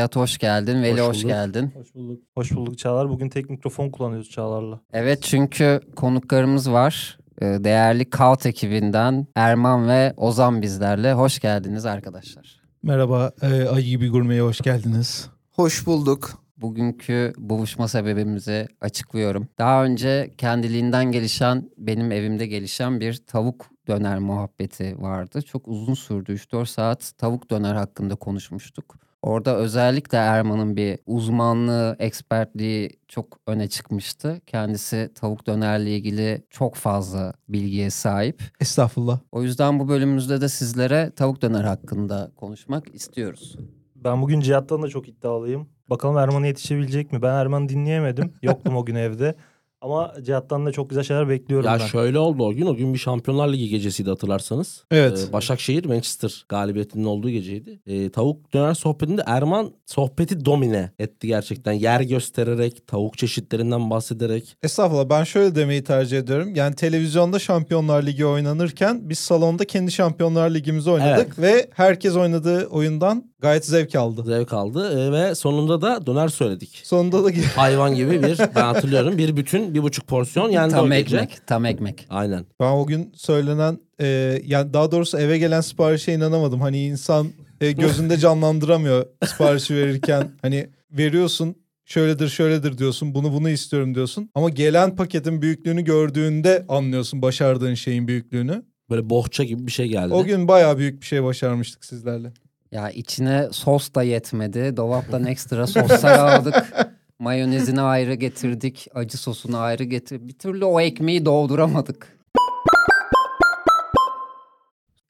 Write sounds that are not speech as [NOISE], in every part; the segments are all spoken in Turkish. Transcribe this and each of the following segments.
Cihat hoş geldin. Veli Hoş hoş, bulduk. geldin. Hoş bulduk. Hoş bulduk Çağlar. Bugün tek mikrofon kullanıyoruz Çağlar'la. Evet çünkü konuklarımız var. Ee, Değerli Kaut ekibinden Erman ve Ozan bizlerle. Hoş geldiniz arkadaşlar. Merhaba, e, Ay Gibi Gurme'ye hoş geldiniz. Hoş bulduk. Bugünkü buluşma sebebimizi açıklıyorum. Daha önce kendiliğinden gelişen, benim evimde gelişen bir tavuk döner muhabbeti vardı. Çok uzun sürdü. 3-4 saat tavuk döner hakkında konuşmuştuk. Orada özellikle Erman'ın bir uzmanlığı, ekspertliği çok öne çıkmıştı. Kendisi tavuk dönerle ilgili çok fazla bilgiye sahip. Estağfurullah. O yüzden bu bölümümüzde de sizlere tavuk döner hakkında konuşmak istiyoruz. Ben bugün Cihat'tan da çok iddialıyım. Bakalım Erman'a yetişebilecek mi? Ben Erman'ı dinleyemedim. Yoktum o gün evde. Ama Cihat'tan da çok güzel şeyler bekliyorum Ya ben. şöyle oldu o gün. O gün bir Şampiyonlar Ligi gecesiydi hatırlarsanız. Evet. Ee, Başakşehir Manchester galibiyetinin olduğu geceydi. Ee, tavuk döner sohbetinde Erman sohbeti domine etti gerçekten. Yer göstererek, tavuk çeşitlerinden bahsederek. Estağfurullah ben şöyle demeyi tercih ediyorum. Yani televizyonda Şampiyonlar Ligi oynanırken biz salonda kendi Şampiyonlar Ligimizi oynadık. Ve herkes oynadığı oyundan gayet zevk aldı. Zevk aldı Ee, ve sonunda da döner söyledik. Sonunda da Hayvan gibi bir [LAUGHS] ben hatırlıyorum bir bütün bir buçuk porsiyon yendi o tam gece. ekmek, tam ekmek. Aynen. ben o gün söylenen e, yani daha doğrusu eve gelen siparişe inanamadım. Hani insan e, gözünde canlandıramıyor siparişi verirken. [LAUGHS] Hani veriyorsun şöyledir şöyledir diyorsun bunu bunu istiyorum diyorsun. Ama gelen paketin büyüklüğünü gördüğünde anlıyorsun başardığın şeyin büyüklüğünü. Böyle bohça gibi bir şey geldi. O gün bayağı büyük bir şey başarmıştık sizlerle. Ya içine sos da yetmedi. Dolaptan ekstra soslar [LAUGHS] aldık. Mayonezini ayrı getirdik. Acı sosunu ayrı getirdik. Bir türlü o ekmeği dolduramadık.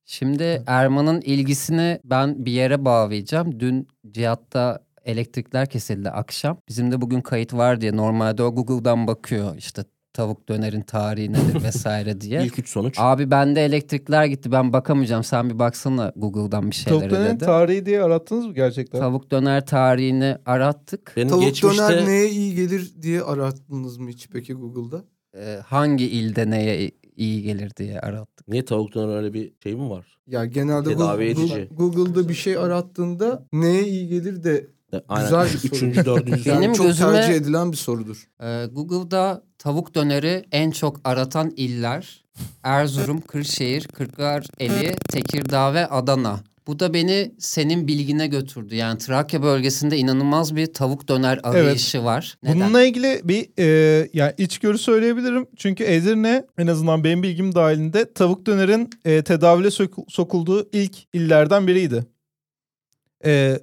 Şimdi Erman'ın ilgisini ben bir yere bağlayacağım. Dün Cihat'ta elektrikler kesildi akşam. Bizim de bugün kayıt var diye normalde o Google'dan bakıyor işte tavuk dönerin tarihi nedir [LAUGHS] vesaire diye. İlk üç sonuç. Abi bende elektrikler gitti ben bakamayacağım sen bir baksana Google'dan bir şeylere Tavuk dönerin dedi. tarihi diye arattınız mı gerçekten? Tavuk döner tarihini arattık. Benim Tavuk geçmişte döner neye iyi gelir diye arattınız mı hiç peki Google'da? Ee, hangi ilde neye iyi gelir diye arattık. niye tavuk döner öyle bir şey mi var? Ya genelde Tedavi Google- edici. Google'da bir şey arattığında neye iyi gelir de Aynen. Güzel bir soru. Üçüncü, dördüncü. Benim çok gözüme- tercih edilen bir sorudur. Ee, Google'da tavuk döneri en çok aratan iller Erzurum, Kırşehir, Kırklareli, Tekirdağ ve Adana. Bu da beni senin bilgine götürdü. Yani Trakya bölgesinde inanılmaz bir tavuk döner arayışı var. Neden? Bununla ilgili bir e, yani içgörü söyleyebilirim. Çünkü Edirne en azından benim bilgim dahilinde tavuk dönerin e, tedavüle sök- sokulduğu ilk illerden biriydi. E,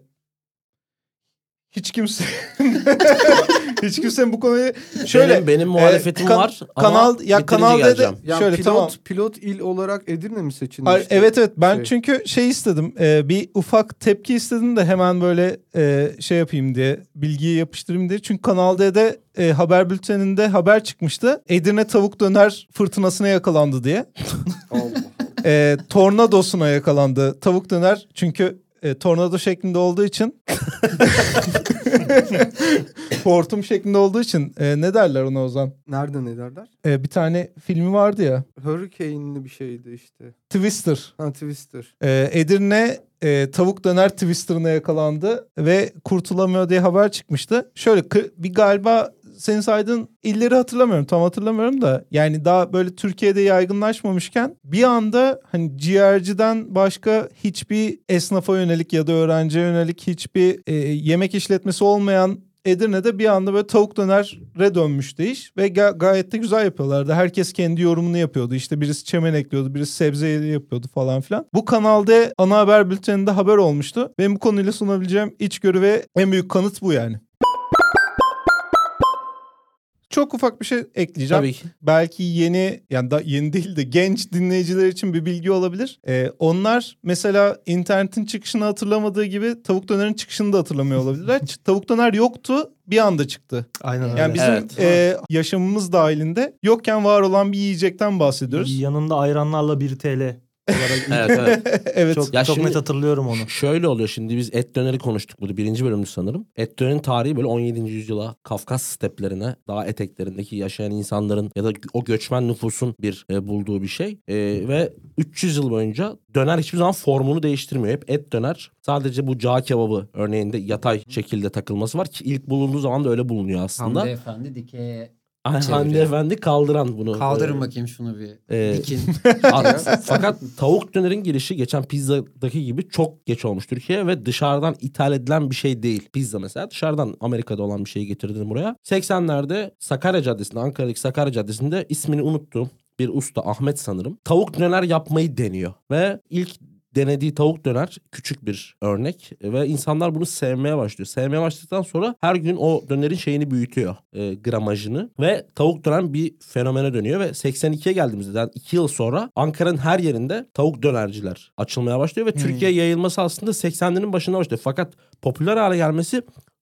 hiç kimse [LAUGHS] hiç kimsenin bu konuyu şöyle benim, benim muhalefetim kan- var kanal ama ya bitirince kanal geleceğim. dedi Ya şöyle pilot, tamam. pilot il olarak Edirne mi seçilmişti? Hayır, evet evet ben Şey. çünkü şey istedim e, bir ufak tepki istedim de hemen böyle e, şey yapayım diye bilgiyi yapıştırayım diye. Çünkü Kanal D'de e, haber bülteninde haber çıkmıştı. Edirne tavuk döner fırtınasına yakalandı diye. [LAUGHS] e, tornadosuna yakalandı tavuk döner çünkü e, tornado şeklinde olduğu için [LAUGHS] hortum şeklinde olduğu için e, ne derler ona Ozan? Nerede ne derler? E, bir tane filmi vardı ya Hurricane'li bir şeydi işte. Twister. Ha Twister. Ee, Edirne e, tavuk döner twister'ına yakalandı ve kurtulamıyor diye haber çıkmıştı. Şöyle bir galiba senin saydığın illeri hatırlamıyorum tam hatırlamıyorum da yani daha böyle Türkiye'de yaygınlaşmamışken bir anda hani ciğerciden başka hiçbir esnafa yönelik ya da öğrenciye yönelik hiçbir e, yemek işletmesi olmayan Edirne'de bir anda böyle tavuk dönere dönmüştü iş ve ga- gayet de güzel yapıyorlardı. Herkes kendi yorumunu yapıyordu. İşte birisi çemen ekliyordu, birisi sebze yapıyordu falan filan. Bu kanalda ana haber bülteninde haber olmuştu. Benim bu konuyla sunabileceğim içgörü ve en büyük kanıt bu yani. Çok ufak bir şey ekleyeceğim. Tabii ki. Belki yeni yani da yeni değil de genç dinleyiciler için bir bilgi olabilir. Ee, onlar mesela internetin çıkışını hatırlamadığı gibi tavuk dönerin çıkışını da hatırlamıyor olabilirler. [LAUGHS] Tavuk döner yoktu bir anda çıktı. Aynen öyle. Yani bizim Evet. e, yaşamımız dahilinde yokken var olan bir yiyecekten bahsediyoruz. Yanında ayranlarla 1 TL. Olarak. Evet evet. [LAUGHS] evet. çok Ya çok şimdi- net hatırlıyorum onu. Şöyle oluyor şimdi biz et döneri konuştuk burada birinci bölümdü sanırım. Et dönerin tarihi böyle 17. yüzyıla Kafkas steplerine dağ eteklerindeki yaşayan insanların ya da o göçmen nüfusun bir e, bulduğu bir şey. E, ve 300 yıl boyunca döner hiçbir zaman formunu değiştirmiyor. Hep et döner sadece bu cağ kebabı örneğinde yatay şekilde takılması var ki ilk bulunduğu zaman da öyle bulunuyor aslında. Hamdi Efendi dikeye. Hande Efendi kaldıran bunu. kaldırın E, bakayım şunu bir e, dikin. [LAUGHS] Fakat tavuk dönerin girişi geçen pizzadaki gibi çok geç olmuş Türkiye'ye ve dışarıdan ithal edilen bir şey değil. Pizza mesela dışarıdan Amerika'da olan bir şeyi getirdin buraya. 80'lerde Sakarya Caddesi'nde Ankara'daki Sakarya Caddesi'nde ismini unuttum. Bir usta Ahmet sanırım. Tavuk döner yapmayı deniyor. Ve ilk denediği tavuk döner küçük bir örnek ve insanlar bunu sevmeye başlıyor. Sevmeye başladıktan sonra her gün o dönerin şeyini büyütüyor e, gramajını ve tavuk döner bir fenomene dönüyor ve 82'ye geldiğimizde yani 2 yıl sonra Ankara'nın her yerinde tavuk dönerciler açılmaya başlıyor ve Türkiye'ye yayılması aslında 80'lerin başında başlıyor. Fakat popüler hale gelmesi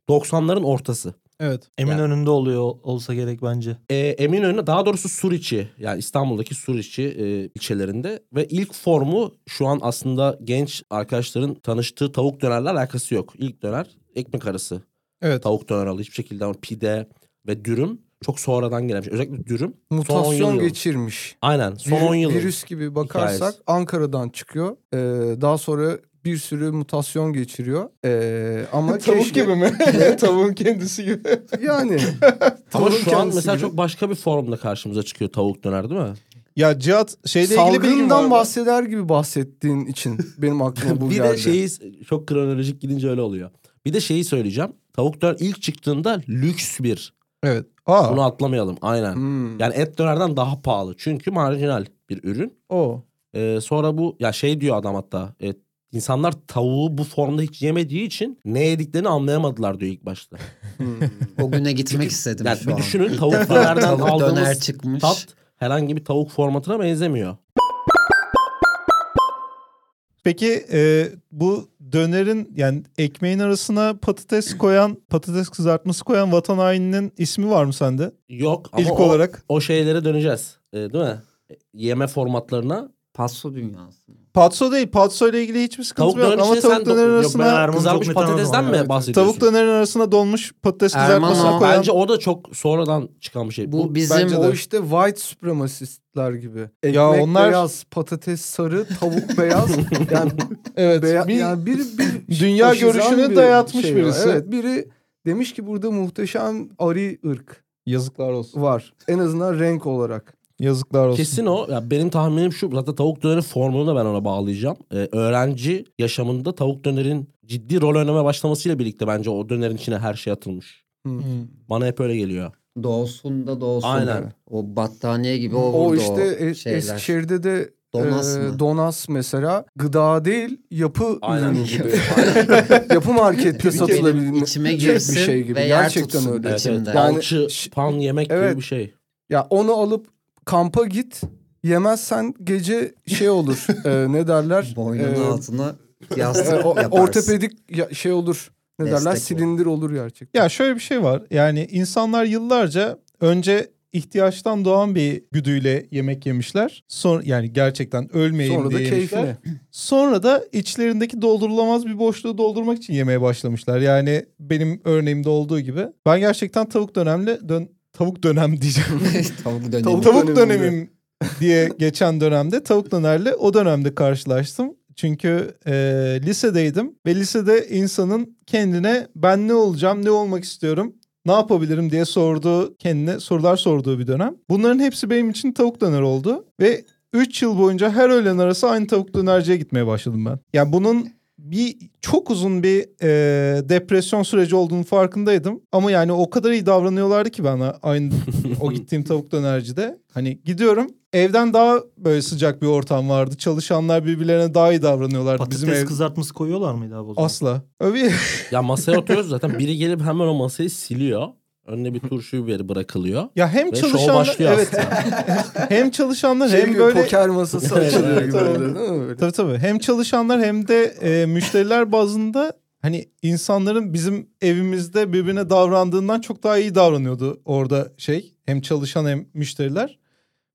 90'ların ortası. Evet. Eminönü'nde oluyor olsa gerek bence. E, Eminönü daha doğrusu Suriçi yani İstanbul'daki Suriçi e, ilçelerinde ve ilk formu şu an aslında genç arkadaşların tanıştığı tavuk dönerle alakası yok. İlk döner ekmek arası Evet. tavuk döner alı hiçbir şekilde ama pide ve dürüm çok sonradan gelmiş. Özellikle dürüm son 10 Mutasyon geçirmiş. Aynen son Vir- 10 yıl. Virüs gibi bakarsak hikayesi. Ankara'dan çıkıyor. Ee, daha sonra bir sürü mutasyon geçiriyor. Ee, ama [LAUGHS] Tavuk keşke- gibi mi? [LAUGHS] [LAUGHS] Tavuğun kendisi gibi. Yani. Ama Tavuğun şu an kendisi mesela gibi. çok başka bir formda karşımıza çıkıyor tavuk döner değil mi? Ya Cihat şeyle ilgili var Salgından mı? bahseder gibi bahsettiğin için benim aklıma bu bir geldi. de şeyi çok kronolojik gidince öyle oluyor. Bir de şeyi söyleyeceğim. Tavuk döner ilk çıktığında lüks bir. Evet. Aa. Bunu atlamayalım. Aynen. Hmm. Yani et dönerden daha pahalı. Çünkü marjinal bir ürün. O. Ee, sonra bu ya şey diyor adam hatta. E, insanlar tavuğu bu formda hiç yemediği için ne yediklerini anlayamadılar diyor ilk başta. Hmm. O güne gitmek istedim Yani şu bir an. düşünün tavuk dönerden Tavuk döner aldığımız çıkmış. tat herhangi bir tavuk formatına benzemiyor. Peki e, bu dönerin yani ekmeğin arasına patates koyan, patates kızartması koyan vatan haininin ismi var mı sende? Yok ama İlk o, olarak. o şeylere döneceğiz. Ee, değil mi? Yeme formatlarına. Passo dünyası. Patso değil. Patso ile ilgili hiçbir sıkıntı Tavuk yok. döner Ama tavuk yok, arasına Kızarmış anladım. mi Evet. bahsediyorsun? tavuk dönerin arasına donmuş patates kızartmasına o. koyan. Bence o da çok sonradan çıkan bir şey. Bu bizim bence de. O işte white supremacistler gibi. Ekmek Ya onlar- beyaz, patates sarı, tavuk [LAUGHS] beyaz. Yani evet. beya- bir- yani [LAUGHS] bir, bir Dünya görüşünü bir dayatmış şey var. birisi. Evet, biri demiş ki burada muhteşem ari ırk Yazıklar olsun. var. En azından renk olarak. Yazıklar olsun. Kesin o. Ya benim tahminim şu. Zaten tavuk dönerin formunu da ben ona bağlayacağım. Ee, öğrenci yaşamında tavuk dönerin ciddi rol oynamaya başlamasıyla birlikte bence o dönerin içine her şey atılmış. Hmm. Bana hep öyle geliyor. Doğsun da doğsun. Aynen. O battaniye gibi o, O işte o Es- şeyler. Eskişehir'de de Donas e, mı? Donas mesela gıda değil yapı Aynen. [LAUGHS] gibi. yapı markette Benim satılabilecek içime bir girsin şey gibi. ve yer Gerçekten öyle. Evet, evet. Yani- Alçı, pan yemek Evet. gibi bir şey. Ya onu alıp kampa git. Yemezsen gece şey olur. [LAUGHS] e, ne derler? Boynunun E, altına e, yastık yaparsın. ortopedik ya- şey olur. Ne Destek derler? Silindir olur gerçekten. Ya şöyle bir şey var. Yani insanlar yıllarca önce ihtiyaçtan doğan bir güdüyle yemek yemişler. Sonra yani gerçekten ölmeyeyim Sonra da diye yemişler. keyfine. Sonra da içlerindeki doldurulamaz bir boşluğu doldurmak için yemeye başlamışlar. Yani benim örneğimde olduğu gibi. Ben gerçekten tavuk dönemle dön tavuk dönem diyeceğim. [LAUGHS] Tavuk dönemi. Tavuk tavuk dönemim diye geçen dönemde tavuk dönerle o dönemde karşılaştım. Çünkü e, lisedeydim ve lisede insanın kendine ben ne olacağım, ne olmak istiyorum, ne yapabilirim diye sorduğu, kendine sorular sorduğu bir dönem. Bunların hepsi benim için tavuk döner oldu ve 3 yıl boyunca her öğlen arası aynı tavuk dönerciye gitmeye başladım ben. Yani bunun bir çok uzun bir e, depresyon süreci olduğunu farkındaydım. Ama yani o kadar iyi davranıyorlardı ki bana aynı [LAUGHS] o gittiğim tavuk dönercide. Hani gidiyorum evden daha böyle sıcak bir ortam vardı. Çalışanlar birbirlerine daha iyi davranıyorlardı. Patates Bizim ev kızartması koyuyorlar mıydı abi o zaman? asla. Öyle Ya masaya [LAUGHS] oturuyoruz zaten biri gelip hemen o masayı siliyor. Önüne bir turşu biberi bırakılıyor. ya hem Ve şov çalışanlar başlıyor evet aslında. [LAUGHS] hem çalışanlar Şey hem gibi böyle poker masası açılıyor gibi. Tabii. böyle, değil mi böyle? Tabii tabii. Hem çalışanlar hem de e, müşteriler bazında hani insanların bizim evimizde birbirine davrandığından çok daha iyi davranıyordu orada şey. Hem çalışan hem müşteriler.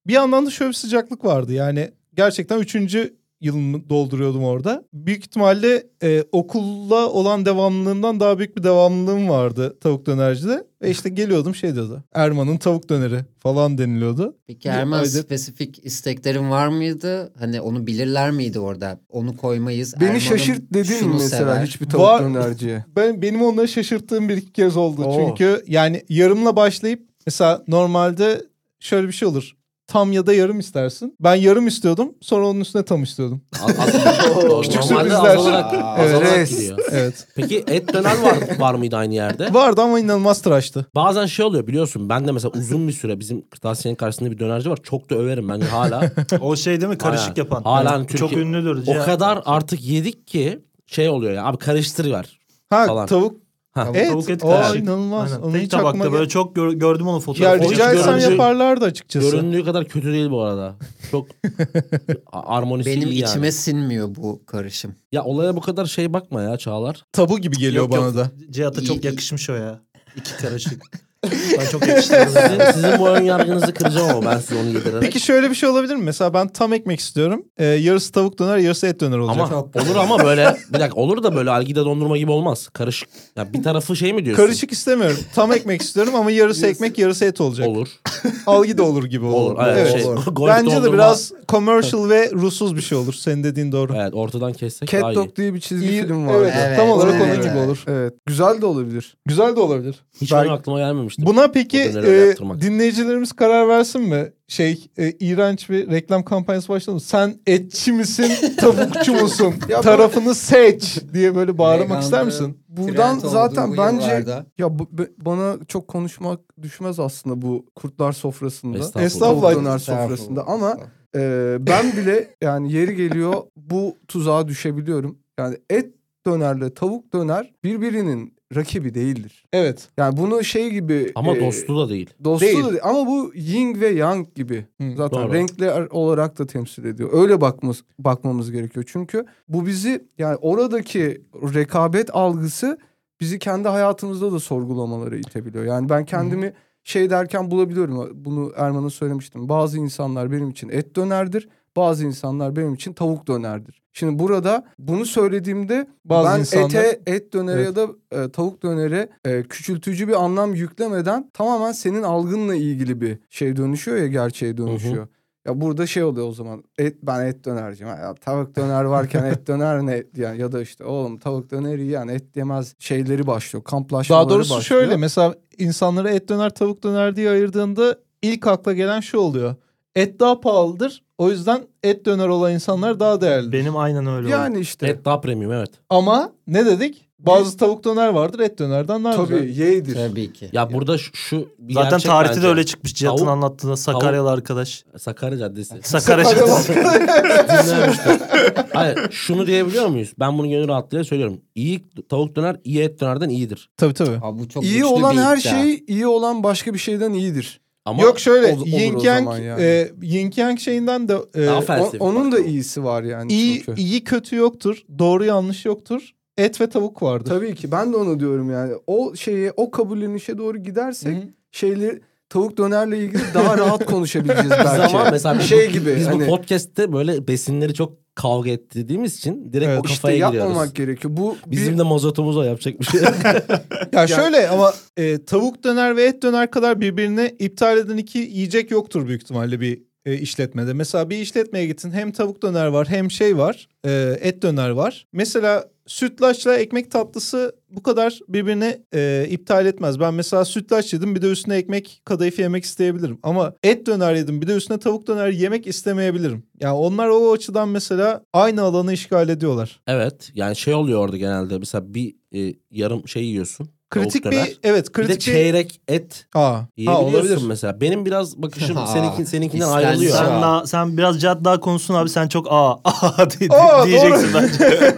Bir yandan da şöyle bir sıcaklık vardı. Yani gerçekten üçüncü yılımı dolduruyordum orada. Büyük ihtimalle e, okulla olan devamlılığından daha büyük bir devamlılığım vardı tavuk dönercide. Ve işte geliyordum şey diyordu. Erman'ın tavuk döneri falan deniliyordu. Peki Erman Aynen. spesifik isteklerin var mıydı? Hani onu bilirler miydi orada? Onu koymayız. Beni Erman'ın şaşırt dedin mi mesela sever. hiçbir tavuk Var- dönerciye? [LAUGHS] Ben benim onları şaşırttığım bir iki kez oldu. Oo. Çünkü yani yarımla başlayıp mesela normalde şöyle bir şey olur. Tam ya da yarım istersin. Ben yarım istiyordum. Sonra onun üstüne tam istiyordum. Aslında [LAUGHS] Küçük sürprizler. azalarak, Evet. azalarak Evet. gidiyor. Evet. Peki et döner var, var mıydı aynı yerde? Vardı ama inanılmaz tıraştı. Bazen şey oluyor biliyorsun. Ben de mesela uzun bir süre bizim kırtasiyenin karşısında bir dönerci var. Çok da överim bence hala. [LAUGHS] O şey değil mi karışık Hala- yapan. hala Yani Türkiye- çok ünlüdür. o kadar artık yedik ki şey oluyor ya. Abi karıştırıver. Ha Falan. tavuk. Ha. et. tavuk et o karışık. inanılmaz. Aynen. Onu Tek tabakta gel- böyle çok gör- gördüm onun Ya fotoğrafını. O rica etsem yaparlardı açıkçası. Göründüğü kadar kötü değil bu arada. Çok [LAUGHS] a- harmonisi Benim yani. içime sinmiyor bu karışım. Ya olaya bu kadar şey bakma ya Çağlar. Tabu gibi geliyor Yok, bana yok. da. Cihat'a çok yakışmış o ya. İki karışık. [LAUGHS] ben çok yakıştırdım. Sizin, sizin bu ön yargınızı kıracağım ama ben size onu yedirerek. Peki şöyle bir şey olabilir mi? Mesela ben tam ekmek istiyorum. Ee, yarısı tavuk döner, yarısı et döner olacak. ama olur ama böyle bir dakika olur da böyle algida dondurma gibi olmaz. Karışık. Ya bir tarafı şey mi diyorsun? Karışık istemiyorum. Tam ekmek istiyorum ama yarısı ekmek, yarısı et olacak. Olur. [LAUGHS] Algı da olur gibi olur. Olur. Evet, Evet. şey, golf Bence de dondurma- biraz commercial ve ruhsuz bir şey olur. Senin dediğin doğru. Evet ortadan kessek daha Cat iyi. Dog diye bir çizgi İyi- film vardı. Evet, Evet, tam olarak evet. onun gibi olur. Evet. Güzel de olabilir. Güzel de olabilir. Hiç Belki- aklıma gelmemişti. Buna peki e, dinleyicilerimiz karar versin mi? Şey e, iğrenç bir reklam kampanyası başladı mı? Sen etçi misin, [LAUGHS] tavukçu musun? Ya bu- Tarafını seç diye böyle bağırmak ister misin? Buradan zaten bu bence yıllarda. ya bu, be- bana çok konuşmak düşmez aslında bu kurtlar sofrasında. Estağfurullah. Estağfurullah. Döner sofrasında ama e, ben bile yani yeri geliyor bu tuzağa düşebiliyorum. Yani et dönerle tavuk döner birbirinin rakibi değildir. Evet. Yani bunu şey gibi Ama e, dostu da değil. dostu Değil. da değil. ama bu yin ve yang gibi. Hı, Zaten doğru. renkler olarak da temsil ediyor. Öyle bakmamız bakmamız gerekiyor. Çünkü bu bizi yani oradaki rekabet algısı bizi kendi hayatımızda da sorgulamaları itebiliyor. Yani ben kendimi şey derken bulabiliyorum. Bunu Erman'a söylemiştim. Bazı insanlar benim için et dönerdir. Bazı insanlar benim için tavuk dönerdir. Şimdi burada bunu söylediğimde Bazı ben insanlar- ete, et döneri Evet. ya da e, tavuk döneri e, küçültücü bir anlam yüklemeden tamamen senin algınla ilgili bir şey dönüşüyor ya gerçeğe dönüşüyor. Ya burada şey oluyor o zaman. Et ben et dönerciyim. Ya tavuk döner varken et döner ne yani ya da işte oğlum tavuk döner yiyen et yemez şeyleri başlıyor. Kamplaşmaları Daha doğrusu başlıyor. şöyle mesela insanları et döner tavuk döner diye ayırdığında ilk akla gelen şu oluyor. Et daha pahalıdır. O yüzden et döner olan insanlar daha değerli. Benim aynen öyle oldu. yani işte Et daha premium evet. Ama ne dedik? Bazı tavuk döner vardır et dönerden daha güzel. tabii yeğdir. Tabii ki. Ya burada şu, şu bir Zaten tarihte bence. de öyle çıkmış. Cihat'ın Tavuk- anlattığında Sakaryalı arkadaş. Sakarya Caddesi. [LAUGHS] Sakarya Caddesi. [LAUGHS] Hayır şunu diyebiliyor muyuz? Ben bunu gönül rahatlığıyla söylüyorum. İyi tavuk döner iyi et dönerden iyidir. Tabii tabii. Aa, bu çok İyi olan her şey iyi olan başka bir şeyden iyidir. Ama Yok şöyle Ol- olur yin o yang zaman yani. e, yin yang şeyinden de e, O- onun da iyisi var yani. iyi çünkü. iyi kötü yoktur. Doğru yanlış yoktur. Et ve tavuk vardır. Tabii ki ben de onu diyorum yani. O şeye o kabullenişe doğru gidersek şeyleri tavuk dönerle ilgili daha rahat konuşabileceğiz [LAUGHS] belki. ama mesela biz şey gibi biz hani bu podcast'te böyle besinleri çok kavga ettiğimiz için direkt Evet. o işte kafaya giriyoruz. yapmamak gerekiyor. Bu Bizim bir, de mozotumuz o yapacak bir şey. [LAUGHS] Ya şöyle ama e, tavuk döner ve et döner kadar birbirine iptal eden iki yiyecek yoktur büyük ihtimalle bir e, işletmede. Mesela bir işletmeye gitsin hem tavuk döner var hem şey var e, et döner var. Mesela sütlaçla ekmek tatlısı bu kadar birbirine e, iptal etmez. Ben mesela sütlaç yedim bir de üstüne ekmek kadayıfı yemek isteyebilirim. Ama et döner yedim bir de üstüne tavuk döner yemek istemeyebilirim. Yani onlar o açıdan mesela aynı alanı işgal ediyorlar. evet yani şey oluyor orada genelde mesela bir e, yarım şey yiyorsun. Kritik bir evet Bir kritik de bir... çeyrek et Aa, ha, yiyebiliyorsun olabilir. mesela. Benim biraz bakışım [LAUGHS] seninkin, seninkinden ayrılıyor. Sen, daha, sen biraz Cihat daha konuşsun abi. Sen çok aa, aa [LAUGHS] diye, Aa, diyeceksin bence.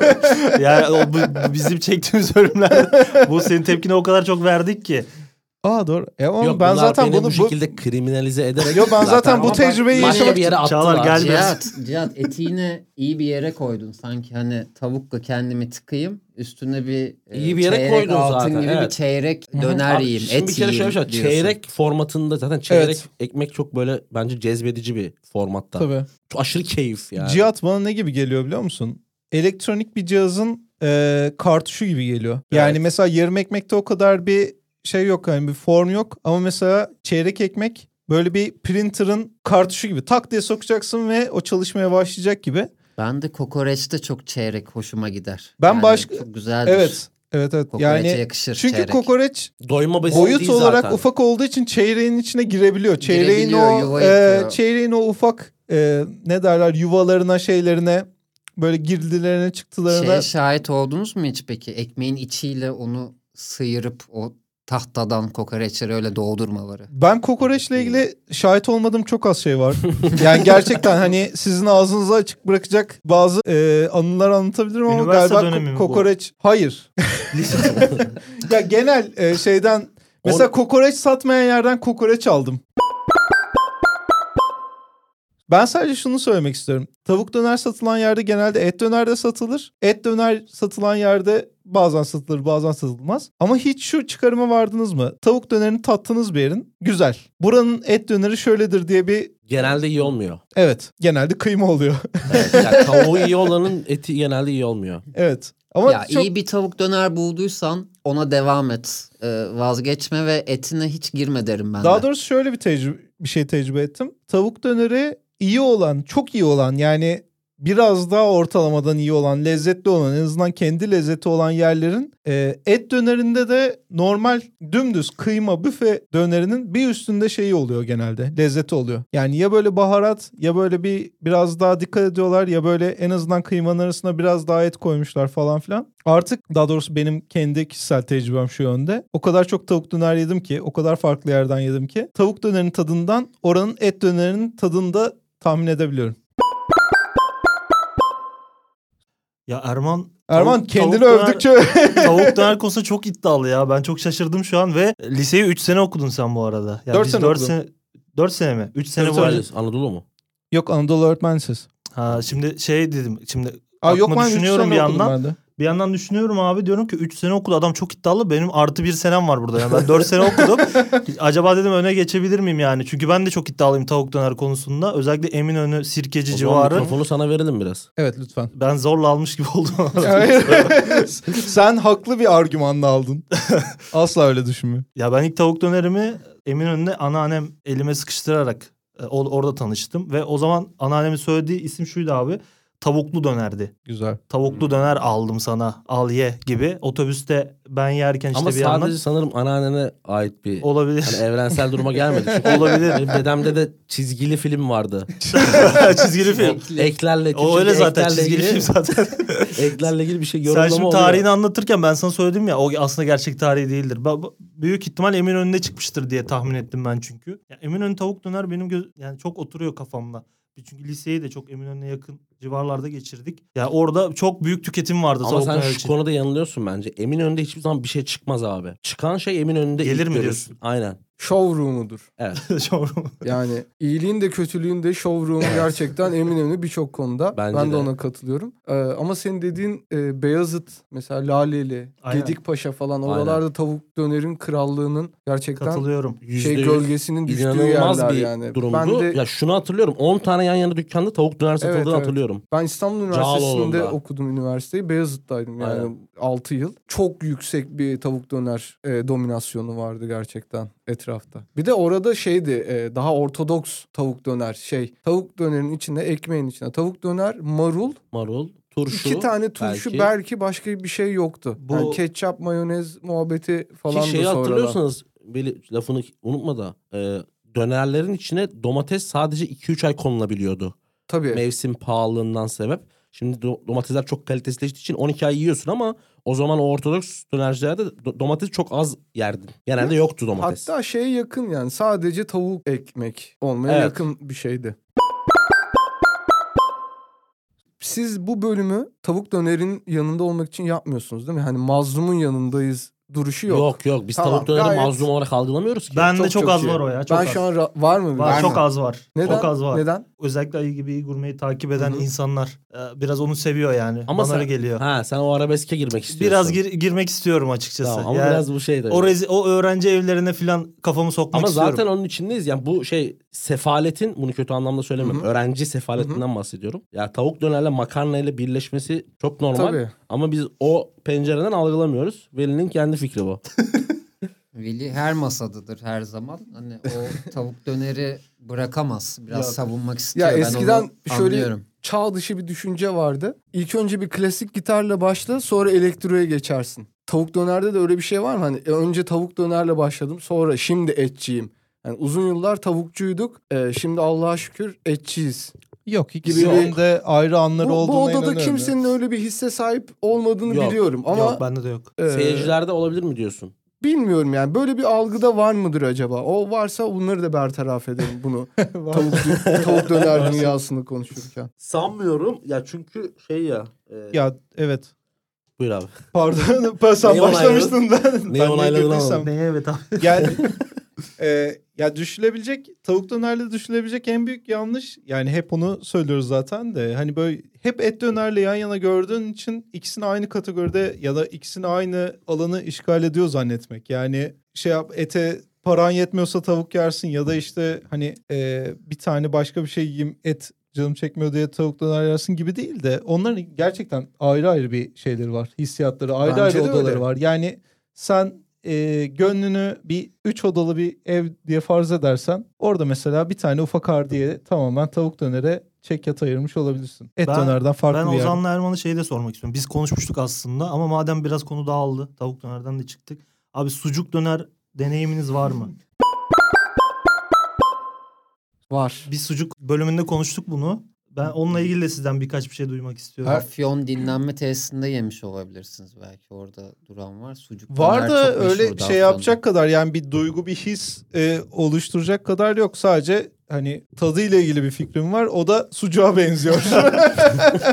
[LAUGHS] yani o, bu, bizim çektiğimiz bölümler bu senin tepkine o kadar çok verdik ki. Aa doğru. E oğlum Yok, ben bunlar zaten beni bunu bu bu şekilde kriminalize ederek. Yo, ben zaten bu tecrübeyi yaşamak bir yere Çağlar attılar. gel. Cihat, Cihat etiğini iyi bir yere koydun. Sanki hani tavukla kendimi tıkayım. Üstüne bir e, İyi bir yere çeyrek koydun altın zaten, gibi bir evet. çeyrek döner Abi, yiyeyim. şimdi Et bir kere şöyle bir şey. Çeyrek formatında zaten çeyrek Evet. ekmek çok böyle bence cezbedici bir formatta. tabii. Çok aşırı keyif yani. Cihat bana ne gibi geliyor biliyor musun? Elektronik bir cihazın e, kartuşu gibi geliyor. Yani Evet. mesela yarım ekmekte o kadar bir şey yok yani bir form yok ama mesela çeyrek ekmek böyle bir printer'ın kartuşu gibi tak diye sokacaksın ve o çalışmaya başlayacak gibi. Ben de kokoreçte çok çeyrek hoşuma gider. Ben başka- Çok güzeldir. Evet. Evet evet. Kokoreçe yani yakışır çünkü çeyrek. kokoreç Doyma boyut değil olarak zaten. ufak olduğu için çeyreğin içine girebiliyor. Çeyreğin Girebiliyor, o yuva e, çeyreğin o ufak e, ne derler yuvalarına şeylerine böyle girdilerine çıktılarına Şeye şahit oldunuz mu hiç peki? Ekmeğin içiyle onu sıyırıp o tahtadan kokoreçleri öyle doldurmaları. Ben kokoreçle ilgili şahit olmadığım çok az şey var. yani gerçekten hani sizin ağzınıza açık bırakacak bazı e, anılar anlatabilirim ama Üniversite galiba ko- mi bu? kokoreç hayır. [LAUGHS] ya genel e, şeyden mesela kokoreç satmayan yerden kokoreç aldım. Ben sadece şunu söylemek istiyorum. Tavuk döner satılan yerde genelde et döner de satılır. Et döner satılan yerde bazen satılır bazen satılmaz. Ama hiç şu çıkarıma vardınız mı? Tavuk dönerini tattınız bir yerin. Güzel. Buranın et döneri şöyledir diye bir Genelde iyi olmuyor. evet genelde kıyma oluyor. Evet, yani [LAUGHS] tavuğu iyi olanın eti genelde iyi olmuyor. evet. Ama ya çok iyi bir tavuk döner bulduysan ona devam et. Ee, vazgeçme ve etine hiç girme derim ben Daha de. doğrusu şöyle bir tecrübe, bir şey tecrübe ettim. Tavuk döneri iyi olan, çok iyi olan yani biraz daha ortalamadan iyi olan, lezzetli olan, en azından kendi lezzeti olan yerlerin e, et dönerinde de normal dümdüz kıyma büfe dönerinin bir üstünde şeyi oluyor genelde. Lezzeti oluyor. Yani ya böyle baharat ya böyle bir biraz daha dikkat ediyorlar ya böyle en azından kıymanın arasına biraz daha et koymuşlar falan filan. Artık daha doğrusu benim kendi kişisel tecrübem şu yönde. O kadar çok tavuk döner yedim ki, o kadar farklı yerden yedim ki tavuk dönerinin tadından oranın et dönerinin tadını da tahmin edebiliyorum. Ya Erman Erman tavuk- kendini tavuk övdükçe [LAUGHS] tavuk döner konusunda çok iddialı ya. Ben çok şaşırdım şu an ve liseyi 3 sene okudun sen bu arada. Ya Dört biz sene dört okudum. sene 4 sene mi? 3 sene bu. Anadolu mu? Yok Anadolu öğretmensiz. Ha şimdi şey dedim. Şimdi Aa, yok üç düşünüyorum bir yandan. ben de. bir yandan düşünüyorum abi diyorum ki 3 sene okudu adam çok iddialı. Benim artı bir senem var burada. Yani ben 4 sene okudum. [LAUGHS] Acaba dedim öne geçebilir miyim yani? Çünkü ben de çok iddialıyım tavuk döner konusunda. Özellikle Eminönü, Sirkeci O civarı. mikrofonu sana verelim biraz. Evet lütfen. Ben zorla almış gibi oldum. [LAUGHS] Sen haklı bir argümanla aldın. Asla öyle düşünmüyorum. Ya ben ilk tavuk dönerimi Eminönü'nde anneannem elime sıkıştırarak e, orada tanıştım. Ve o zaman anneannemin söylediği isim şuydu abi. Tavuklu dönerdi. Güzel. Tavuklu döner aldım sana al ye gibi. Otobüste ben yerken işte Ama bir sadece yandan sanırım anneannene ait bir olabilir. hani evrensel duruma gelmedi. Çünkü [LAUGHS] Olabilir. Benim dedemde de çizgili film vardı. [LAUGHS] Çizgili film. Eklerle O öyle zaten çizgili film zaten. [LAUGHS] Eklerle ilgili bir şey Sen yorumlama şimdi oluyor. tarihini anlatırken ben sana söyledim ya o aslında gerçek tarihi değildir. Büyük ihtimal Eminönü'nde çıkmıştır diye tahmin ettim ben çünkü. Ya Eminönü tavuk döner benim göz yani çok oturuyor kafamda. Çünkü liseyi de çok Eminönü'ne yakın civarlarda geçirdik. Ya orada çok büyük tüketim vardı Ama sen şu için. konuda yanılıyorsun bence. Eminönü'nde hiçbir zaman bir şey çıkmaz abi. Çıkan şey Eminönü'nde Gelir mi görürsün. diyorsun? Aynen. Showroom'udur. Evet. [LAUGHS] Showroom. Yani iyiliğin de kötülüğün de showroom'u gerçekten Eminönü birçok konuda. Bence ben de de. ona katılıyorum. Ee, ama senin dediğin e, Beyazıt mesela Laleli, Aynen. Gedikpaşa falan Aynen. oralarda tavuk dönerin krallığının gerçekten Katılıyorum. şey Yüzde yüz gölgesinin düştüğü İnanılmaz yerler bir yani. durumdu. Ben de Ya şunu hatırlıyorum. 10 tane yan yana dükkanda tavuk döner satıldığını Evet, evet. hatırlıyorum. Ben İstanbul Üniversitesi'nde Cağaloğlu'nda. okudum üniversiteyi. Beyazıt'taydım yani Aynen. 6 yıl. Çok yüksek bir tavuk döner e, dominasyonu vardı gerçekten etrafta. Bir de orada şeydi e, daha ortodoks tavuk döner şey. Tavuk dönerin içinde ekmeğin içinde tavuk döner, marul, Marul, turşu. iki tane turşu belki, belki. başka bir şey yoktu. Bu- Yani ketçap, mayonez muhabbeti falan şeyi da sonradan. hatırlıyorsanız Beli, lafını unutma da e, dönerlerin içine domates sadece 2-3 ay konulabiliyordu. Tabii. Mevsim pahalılığından sebep. Şimdi do- domatesler çok kalitesizleştiği için 12 ay yiyorsun ama o zaman o ortodoks dönercilerde do- domates çok az yerdin. Genelde yoktu domates. Hatta şeye yakın yani sadece tavuk ekmek olmaya Evet. yakın bir şeydi. Siz bu bölümü tavuk dönerin yanında olmak için yapmıyorsunuz değil mi? Hani mazlumun yanındayız duruşu yok. Yok yok, biz Tamam, tavuk döneri gayet- mazlum olarak algılamıyoruz ki. Bende çok, az iyi. var o ya. Çok ben az. şu an ra- var mı? var, Var çok mı? az var. Neden? Çok az var. Neden? Özellikle ayı gibi gurmeyi takip eden Hı hı. insanlar e, biraz onu seviyor yani. Ama Bana sen- geliyor. Ha sen o arabeske girmek istiyorsun. Biraz gir- girmek istiyorum açıkçası. Tamam, ama Yani biraz bu şey de. o, rezi- o öğrenci evlerine falan kafamı sokmak Ama istiyorum. zaten onun içindeyiz. Yani bu şey sefaletin bunu kötü anlamda söylemiyorum. Hı hı. Öğrenci sefaletinden bahsediyorum. Ya tavuk dönerle makarna ile birleşmesi çok normal. Tabii. Ama biz o pencereden algılamıyoruz. Veli'nin kendi fikri bu. [LAUGHS] Veli her masadadır her zaman. Hani o tavuk döneri bırakamaz. Biraz Ya- savunmak istiyor. Ya ben eskiden onu şöyle anlıyorum. çağ dışı bir düşünce vardı. İlk önce bir klasik gitarla başla sonra elektroya geçersin. Tavuk dönerde de öyle bir şey var mı? Hani e, önce tavuk dönerle başladım sonra şimdi etçiyim. Yani uzun yıllar tavukçuyduk. Ee, şimdi Allah'a şükür etçiyiz. Yok ikisinin de ayrı anları Bu, olduğuna bu odada inanıyorum. kimsenin öyle bir hisse sahip olmadığını Yok. biliyorum ama Yok bende de yok. e, Seyircilerde olabilir mi diyorsun? bilmiyorum yani böyle bir algıda var mıdır acaba? O varsa bunları da bertaraf edelim bunu. [LAUGHS] tavuk, tavuk döner dünyasını konuşurken. Sanmıyorum. Ya çünkü şey ya. e, Ya evet. Buyur abi. Pardon [LAUGHS] sen Neyi başlamıştın da. Neyi ben ne onayladın ama. Neye evet abi. Yani [LAUGHS] e, ya düşülebilecek tavuk dönerle düşülebilecek en büyük yanlış yani hep onu söylüyoruz zaten de hani böyle hep et dönerle yan yana gördüğün için ikisini aynı kategoride ya da ikisini aynı alanı işgal ediyor zannetmek. Yani şey yap ete paran yetmiyorsa tavuk yersin ya da işte hani e, bir tane başka bir şey yiyeyim et canım çekmiyor diye tavuk döner yersin gibi değil de onların gerçekten ayrı ayrı bir şeyleri var. Hissiyatları ayrı Bence ayrı odaları öyle. var. Yani sen e, gönlünü bir üç odalı bir ev diye farz edersen orada mesela bir tane ufak hardiye tamamen tavuk dönere çek yat ayırmış olabilirsin. Et Ben- dönerden farklı Ben bir yer. Ozan'la Erman'a şeyi de sormak istiyorum. Biz konuşmuştuk aslında ama madem biraz konu dağıldı. Tavuk dönerden de çıktık. Abi sucuk döner deneyiminiz var mı? Var. Biz sucuk bölümünde konuştuk bunu. Ben onunla ilgili de sizden birkaç bir şey duymak istiyorum. Afyon dinlenme tesisinde yemiş olabilirsiniz belki. Orada duran var. Sucuk Var döner da çok öyle şey Afyon'da. yapacak kadar yani bir duygu bir his e, oluşturacak kadar yok. Sadece hani tadıyla ilgili bir fikrim var. O da sucuğa [LAUGHS] benziyor.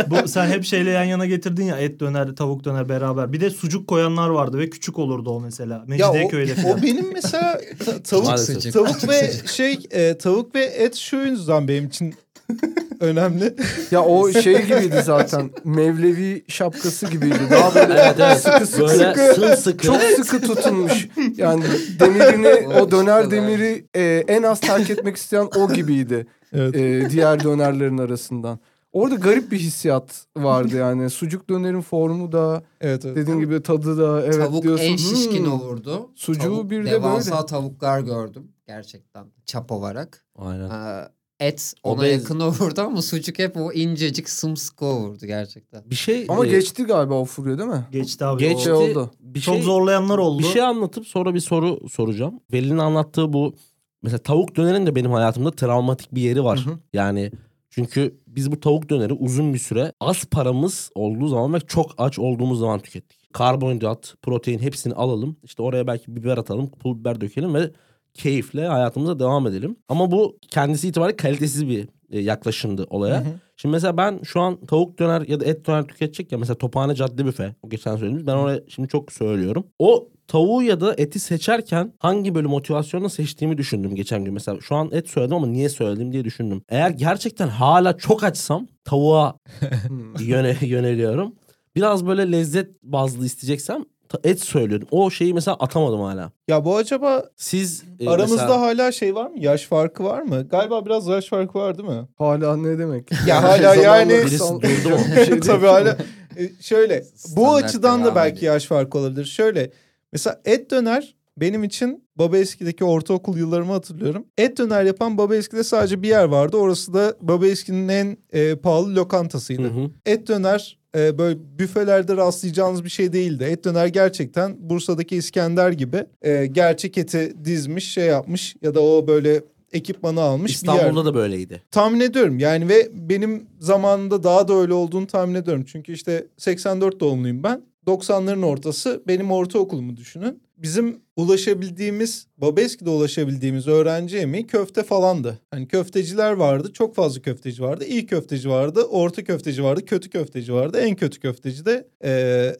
Bu sen hep şeyle yan yana getirdin ya et döner, tavuk döner beraber. Bir de sucuk koyanlar vardı ve küçük olurdu o mesela. o, Mecidiyeköy'de o falan. benim mesela [LAUGHS] ta- tavuk tavuk ve şey e, tavuk ve et şu yüzden benim için [LAUGHS] önemli. Ya o şey gibiydi zaten. Mevlevi şapkası gibiydi. Daha böyle Evet evet. sıkı sıkı Böyle sıkı sımsıkı. çok sıkı tutunmuş. Yani demirini O döner demiri e, en az terk etmek isteyen o gibiydi. Evet. e, diğer dönerlerin arasından. Orada garip bir hissiyat vardı yani. Sucuk dönerin formu da Evet, evet. dediğin gibi tadı da evet Tavuk diyorsun. en şişkin "Hmm." olurdu. Sucuğu Tavuk, bir de devasa böyle. tavuklar gördüm gerçekten çap olarak. Aynen. Ee, et ona Obez. yakın [LAUGHS] olurdu ama sucuk hep o incecik sımsıkı olurdu gerçekten. Bir şey Ama e, geçti galiba o furya değil mi? Geçti abi. geçti. o- şey oldu. Bir Çok şey, zorlayanlar oldu. Bir şey anlatıp sonra bir soru soracağım. Veli'nin anlattığı bu mesela tavuk dönerin de benim hayatımda travmatik bir yeri var. Hı hı. Yani çünkü biz bu tavuk döneri uzun bir süre az paramız olduğu zaman ve çok aç olduğumuz zaman tükettik. Karbonhidrat, protein hepsini alalım. İşte oraya belki biber atalım, pul biber dökelim ve keyifle hayatımıza devam edelim. Ama bu kendisi itibariyle kalitesiz bir e, yaklaşımdı olaya. Şimdi mesela ben şu an tavuk döner ya da et döner tüketecek ya mesela Tophane Cadde Büfe. O geçen söylediğimiz. Ben oraya şimdi çok söylüyorum. O tavuğu ya da eti seçerken hangi böyle motivasyonla seçtiğimi düşündüm geçen gün. Mesela şu an et söyledim ama niye söyledim diye düşündüm. Eğer gerçekten hala çok açsam tavuğa [LAUGHS] Hmm. yöne, yöneliyorum. Biraz böyle lezzet bazlı isteyeceksem et söylüyorum. O şeyi mesela atamadım hala. Ya bu acaba Siz e, aramızda mesela- hala şey var mı? Yaş farkı var mı? Galiba biraz yaş farkı var değil mi? Hala ne demek? [LAUGHS] Ya hala yani- durdu mu? [LAUGHS] Şey. Tabii hala. E, şöyle [LAUGHS] bu Standart açıdan da belki yaş farkı olabilir. Şöyle mesela et döner benim için Baba Eski'deki ortaokul yıllarımı hatırlıyorum. Et döner yapan Baba Eski'de sadece bir yer vardı. Orası da Baba Eski'nin en e, pahalı lokantasıydı. Hı hı. Et döner e, böyle büfelerde rastlayacağınız bir şey değildi. Et döner gerçekten Bursa'daki İskender gibi e, gerçek eti dizmiş şey yapmış ya da o böyle ekipmanı almış bir yer. İstanbul'da da böyleydi. Tahmin ediyorum yani ve benim zamanında daha da öyle olduğunu tahmin ediyorum. Çünkü işte 84 doğumluyum ben. 90'ların ortası benim ortaokulumu düşünün. Bizim ulaşabildiğimiz, Babeski'de ulaşabildiğimiz öğrenci yemeği köfte falandı. Hani köfteciler vardı, çok fazla köfteci vardı. İyi köfteci vardı, orta köfteci vardı, kötü köfteci vardı. En kötü köfteci de eee,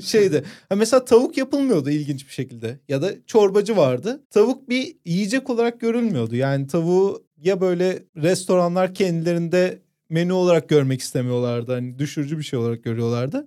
[LAUGHS] şeydi. Ha mesela tavuk yapılmıyordu ilginç bir şekilde. Ya da çorbacı vardı. Tavuk bir yiyecek olarak görülmüyordu. Yani tavuğu ya böyle restoranlar kendilerinde menü olarak görmek istemiyorlardı. Hani düşürücü bir şey olarak görüyorlardı.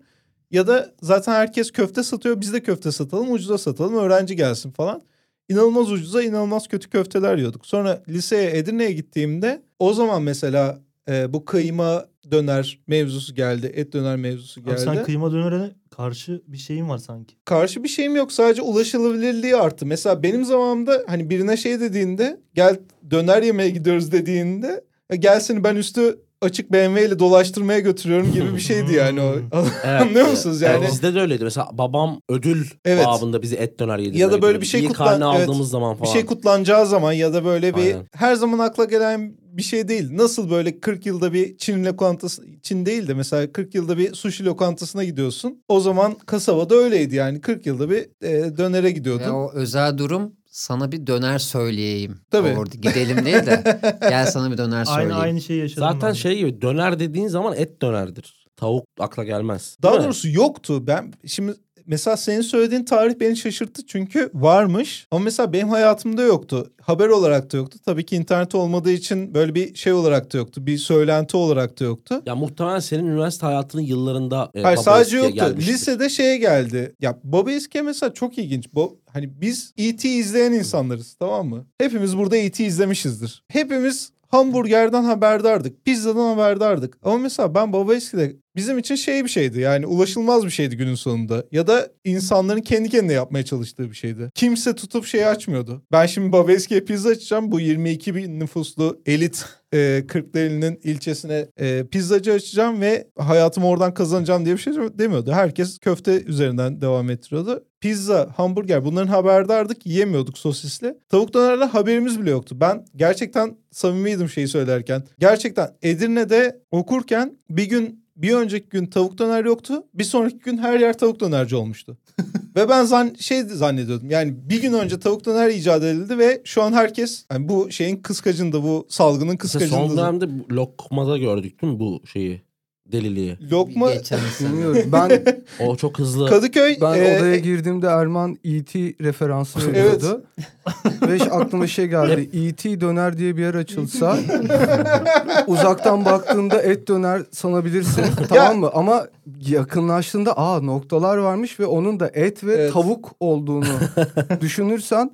Ya da zaten herkes köfte satıyor biz de köfte satalım ucuza satalım öğrenci gelsin falan. İnanılmaz ucuza inanılmaz kötü köfteler yiyorduk. Sonra liseye Edirne'ye gittiğimde o zaman mesela e, bu kıyma döner mevzusu geldi. Et döner mevzusu Abi geldi. sen kıyma dönere karşı bir şeyin var sanki. Karşı bir şeyim yok sadece ulaşılabilirliği arttı. Mesela benim zamanımda hani birine şey dediğinde gel döner yemeye gidiyoruz dediğinde "E, gel seni ben üstü açık BMW ile dolaştırmaya götürüyorum gibi bir şeydi yani o. Evet, Anlıyor e, musunuz e, yani? bizde de öyleydi. Mesela babam ödül Evet. babında bizi et döner yedirmeye Ya da böyle bir şey İyi kutlan- karne evet. aldığımız zaman bir falan. şey kutlanacağı zaman ya da böyle bir Aynen. her zaman akla gelen bir şey değil. Nasıl böyle 40 yılda bir Çin lokantası Çin değil de mesela 40 yılda bir sushi lokantasına gidiyorsun. O zaman kasabada öyleydi yani 40 yılda bir e, dönere gidiyordun. Ve o özel durum sana bir döner söyleyeyim. Tabii. Orada gidelim değil de [LAUGHS] gel sana bir döner söyleyeyim. Aynı aynı şeyi yaşadım. Zaten ben şey gibi döner dediğin zaman et dönerdir. Tavuk akla gelmez. Daha mi? doğrusu yoktu. Ben şimdi mesela senin söylediğin tarih beni şaşırttı çünkü varmış ama mesela benim hayatımda yoktu. Haber olarak da yoktu. Tabii ki internet olmadığı için böyle bir şey olarak da yoktu. Bir söylenti olarak da yoktu. Ya muhtemelen senin üniversite hayatının yıllarında e, Hayır sadece yoktu. gelmiştir. Lisede şeye geldi. Ya Baba Eski'ye mesela çok ilginç. Bu hani biz E.T. izleyen insanlarız tamam mı? Hepimiz burada E.T. izlemişizdir. Hepimiz hamburgerden haberdardık. Pizzadan haberdardık. Ama mesela ben Baba Eski'de bizim için şey bir şeydi. Yani ulaşılmaz bir şeydi günün sonunda. Ya da insanların kendi kendine yapmaya çalıştığı bir şeydi. Kimse tutup şey açmıyordu. Ben şimdi Baba Eski'ye pizza açacağım. Bu 22 bin nüfuslu elit e, Kırklareli'nin ilçesine e, pizzacı açacağım ve hayatımı oradan kazanacağım diye bir şey demiyordu. Herkes köfte üzerinden devam ettiriyordu. Pizza, hamburger bunların haberdardık. Yiyemiyorduk sosisli. Tavuk dönerle haberimiz bile yoktu. Ben gerçekten samimiydim şeyi söylerken. Gerçekten Edirne'de okurken bir gün bir önceki gün tavuk döner yoktu. Bir sonraki gün her yer tavuk dönerci olmuştu. [LAUGHS] ve ben zan şey zannediyordum. Yani bir gün önce tavuk döner icat edildi ve şu an herkes yani bu şeyin kıskacında bu salgının Mesela son kıskacında. dönemde lokmada gördük değil mi bu şeyi? Deliliği. Lokma Geçen sene. Bilmiyorum. Ben [LAUGHS] O çok hızlı. Kadıköy ben e, odaya girdiğimde Erman E.T. referansı veriyordu. Ve işte aklıma şey geldi. E.T. döner diye bir yer açılsa [LAUGHS] uzaktan baktığında et döner sanabilirsin. tamam mı? Ama yakınlaştığında aa noktalar varmış ve onun da et ve Evet. tavuk olduğunu düşünürsen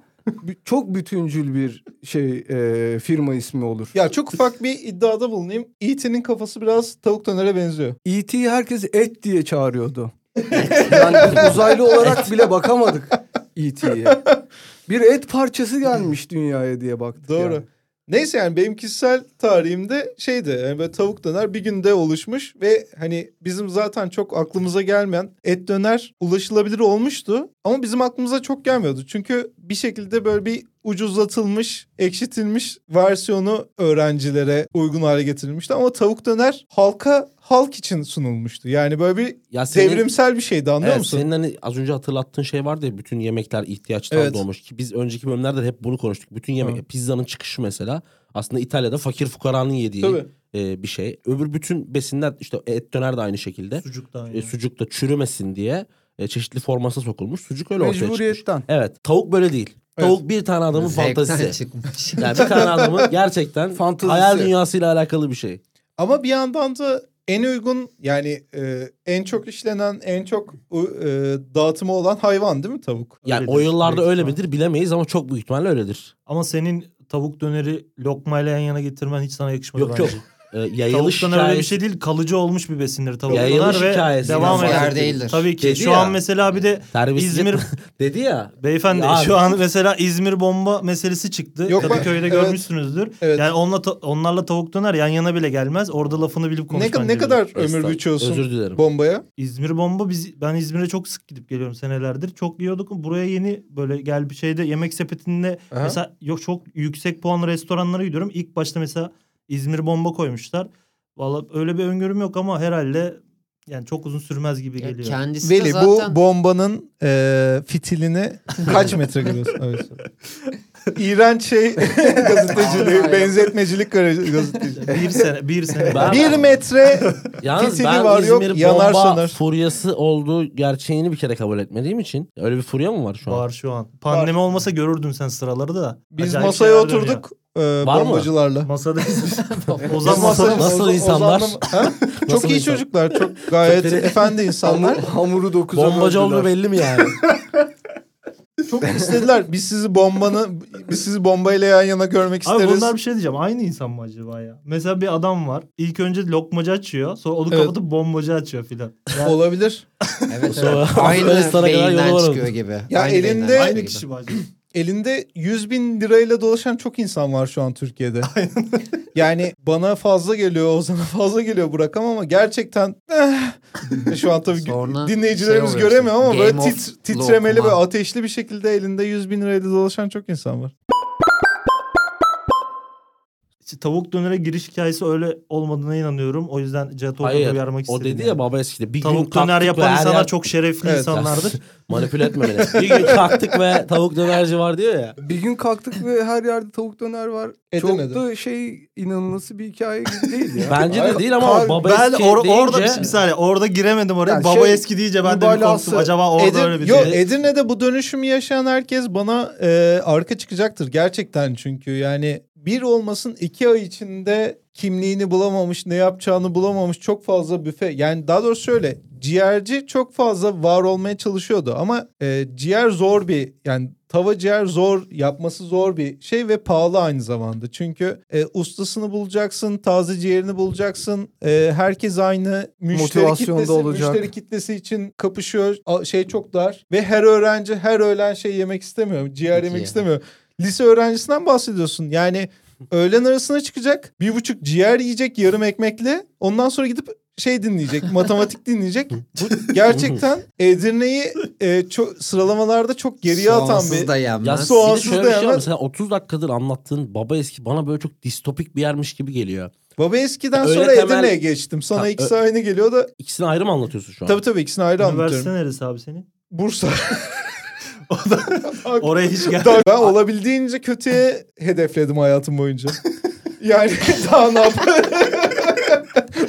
çok bütüncül bir şey e, firma ismi olur. Ya çok ufak bir iddiada bulunayım. E.T.'nin kafası biraz tavuk dönere benziyor. E.T.'yi herkes et diye çağırıyordu. [LAUGHS] yani uzaylı olarak bile bakamadık E.T.'ye. [LAUGHS] Bir et parçası gelmiş dünyaya diye baktık. Doğru. yani. Neyse yani benim kişisel tarihimde şeydi yani böyle tavuk döner bir günde oluşmuş ve hani bizim zaten çok aklımıza gelmeyen et döner ulaşılabilir olmuştu ama bizim aklımıza çok gelmiyordu. Çünkü bir şekilde böyle bir ucuzlatılmış, ekşitilmiş versiyonu öğrencilere uygun hale getirilmişti ama tavuk döner halka halk için sunulmuştu. Yani böyle bir Ya senin- devrimsel bir şeydi anlıyor Evet, musun? senin hani az önce hatırlattığın şey vardı ya bütün yemekler ihtiyaçtan Evet. doğmuş ki biz önceki bölümlerde de hep bunu konuştuk. Bütün yemek Hı. pizzanın çıkışı mesela aslında İtalya'da fakir fukaranın yediği Tabii. e, bir şey. Öbür bütün besinler işte et döner de aynı şekilde. Sucuk da aynı. E, sucuk da çürümesin diye e, çeşitli formasına sokulmuş. Sucuk öyle ortaya çıkmış. Evet tavuk böyle değil. Evet. Tavuk bir tane adamın Zevkten fantazisi. çıkmış. Yani bir tane adamın gerçekten [LAUGHS] Fantazisi. hayal dünyasıyla alakalı bir şey. Ama bir yandan da en uygun yani e, en çok işlenen, en çok e, dağıtımı olan hayvan değil mi tavuk? Yani Öyledir, o yıllarda öyle midir bilemeyiz ama çok büyük ihtimalle öyledir. Ama senin tavuk döneri lokmayla yan yana getirmen hiç sana yakışmadı Yok bence. yok. E, yayılış Tavuk döner öyle bir hikayesi- şey değil. Kalıcı olmuş bir besindir tavuk Yayılış ve hikayesi devam eder. değildir. Tabii ki. Dedi şu ya. an mesela bir de Terbiyesizlik- İzmir [LAUGHS] dedi ya. beyefendi Ya şu an mesela İzmir bomba meselesi çıktı. Yok, ben- Kadıköy'de evet. görmüşsünüzdür. Evet. Yani onunla ta- onlarla tavuk döner yan yana bile gelmez. Orada lafını bilip Ne, konuşman ne kadar gerekiyor. ömür biçiyorsun Özür dilerim. bombaya? İzmir bomba biz ben İzmir'e çok sık gidip geliyorum senelerdir. Çok yiyorduk. Buraya yeni böyle gel bir şeyde yemek sepetinde Aha. mesela yok çok yüksek puanlı restoranlara gidiyorum. İlk başta mesela İzmir bomba koymuşlar. Valla öyle bir öngörüm yok ama herhalde Yani çok uzun sürmez gibi Ya geliyor. kendisi de Veli zaten bu bombanın e, fitilini kaç metre görüyorsun? [LAUGHS] Evet. İğrenç şey [LAUGHS] gazeteciliği, benzetmecilik gazeteciliği. bir sene, bir sene. Ben- Bir metre Yalnız Fitili ben var, yok, İzmir yanar bomba söner. furyası olduğu gerçeğini bir kere kabul etmediğim için öyle bir furya mı var şu an? Var şu an. Pandemi olmasa görürdün sen sıraları da. biz Acayip masaya oturduk e, Var mı? bombacılarla. Biz. Biz Ozan masada Nasıl [LAUGHS] Oza- insanlar? Ozan'la-? Çok iyi insan? çocuklar. Çok gayet efendi insanlar. Hamur, hamuru dokuza Bombacı olduğu belli mi yani? [LAUGHS] Çok istediler. Biz sizi bombanı biz sizi bombayla yan yana görmek Abi isteriz. bunlar bir şey diyeceğim. Aynı insan mı acaba ya? Mesela bir adam var. İlk önce lokmacı açıyor. Sonra onu Evet. kapatıp bombacı açıyor filan. Yani [LAUGHS] Olabilir. evet, evet. aynı beyinden çıkıyor gibi. Ya Aynı elinde- aynı kişi mi acaba? Elinde 100 bin lirayla dolaşan çok insan var şu an Türkiye'de. [LAUGHS] yani bana fazla geliyor, Ozan'a fazla geliyor bu rakam ama gerçekten eh, şu an tabii Sonra dinleyicilerimiz şey göremiyor ama böyle Game of tit- titremeli ve ateşli bir şekilde elinde 100 bin lirayla dolaşan çok insan var. İşte tavuk dönere giriş hikayesi öyle olmadığına inanıyorum. O yüzden Cihat Orhan'ı Hayır. uyarmak O istedim. dedi yani. ya baba eskide. Bir gün Tavuk döner kalktık ve yapan her insanlar yer- çok şerefli Evet. insanlardır. [LAUGHS] Manipüle etme beni. Bir gün kalktık ve tavuk dönerci var diyor ya. Bir gün kalktık ve her yerde tavuk döner var. Edirne'de. Çok da şey inanılması bir hikaye gibi değil ya. [LAUGHS] Bence de değil ama kar- baba ben eski or- deyince... orada bir, bir saniye orada giremedim oraya. Yani Baba şey, eski deyince ben de bir mübalağası- korktum. Acaba orada Edir- öyle bir Yok şey. Edirne'de bu dönüşümü yaşayan herkes bana e, arka çıkacaktır gerçekten çünkü yani bir olmasın iki ay içinde kimliğini bulamamış ne yapacağını bulamamış çok fazla büfe. Yani daha doğrusu şöyle ciğerci çok fazla var olmaya çalışıyordu. Ama e, ciğer zor bir yani tava ciğer zor yapması zor bir şey ve pahalı aynı zamanda. Çünkü e, ustasını bulacaksın taze ciğerini bulacaksın. E, herkes aynı müşteri kitlesi, olacak. müşteri kitlesi için kapışıyor. A- şey çok dar. Ve her öğrenci her öğlen şey yemek istemiyor ciğer yemek istemiyor lise öğrencisinden bahsediyorsun yani öğlen arasına çıkacak bir buçuk ciğer yiyecek yarım ekmekle ondan sonra gidip şey dinleyecek [LAUGHS] matematik dinleyecek bu [LAUGHS] gerçekten Edirne'yi e, çok sıralamalarda çok geriye atan Soğansız bir da Ya yenmez. Soğansız bir de şöyle bir şey var. dayanmaz. Mesela 30 dakikadır anlattığın baba eski bana böyle çok distopik bir yermiş gibi geliyor. Baba eskiden Öyle sonra temel- Edirne'ye geçtim sana Ha, ikisi aynı geliyor da İkisini ayrı mı anlatıyorsun şu an? tabii tabii ikisini ayrı Üniversite anlatıyorum neresi abi senin? Bursa [LAUGHS] Oraya hiç gel. Daha- ben olabildiğince kötüye hedefledim hayatım boyunca. Yani [LAUGHS] daha ne yap?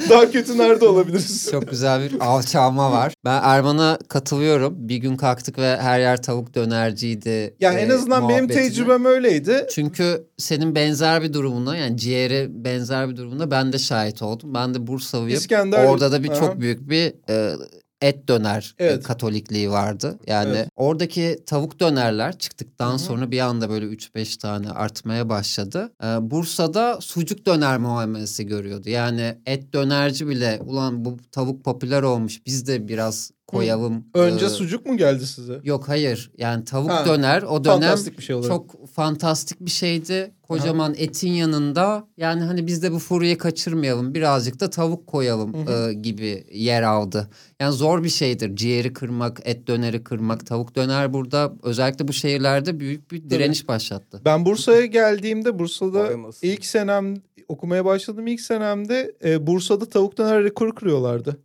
daha kötü nerede olabiliriz? Çok güzel bir alçalma var. Ben Erman'a katılıyorum. Bir gün kalktık ve her yer tavuk dönerciydi. Yani en e, azından benim tecrübem öyleydi. Çünkü senin benzer bir durumuna yani ciğeri benzer bir durumuna ben de şahit oldum. Ben de Bursalıyım. İskender- Orada da bir Aha. çok büyük bir e, et döner e, Evet. katolikliği vardı. Yani Evet. oradaki tavuk dönerler çıktıktan Hı hı. sonra bir anda böyle 3-5 tane artmaya başladı. E, Bursa'da sucuk döner muamelesi görüyordu. Yani et dönerci bile ulan bu tavuk popüler olmuş biz de biraz koyalım. Önce e, sucuk mu geldi size? Yok hayır yani tavuk Ha, döner o dönem şey çok fantastik bir şeydi. Kocaman etin yanında yani hani biz de bu furyayı kaçırmayalım birazcık da tavuk koyalım Hı e, gibi yer aldı. Yani zor bir şeydir ciğeri kırmak, et döneri kırmak. Tavuk döner burada özellikle bu şehirlerde büyük bir direniş başlattı. Ben Bursa'ya geldiğimde Bursa'da ilk senem okumaya başladığım ilk senemde e, Bursa'da tavuk döner rekoru kırıyorlardı.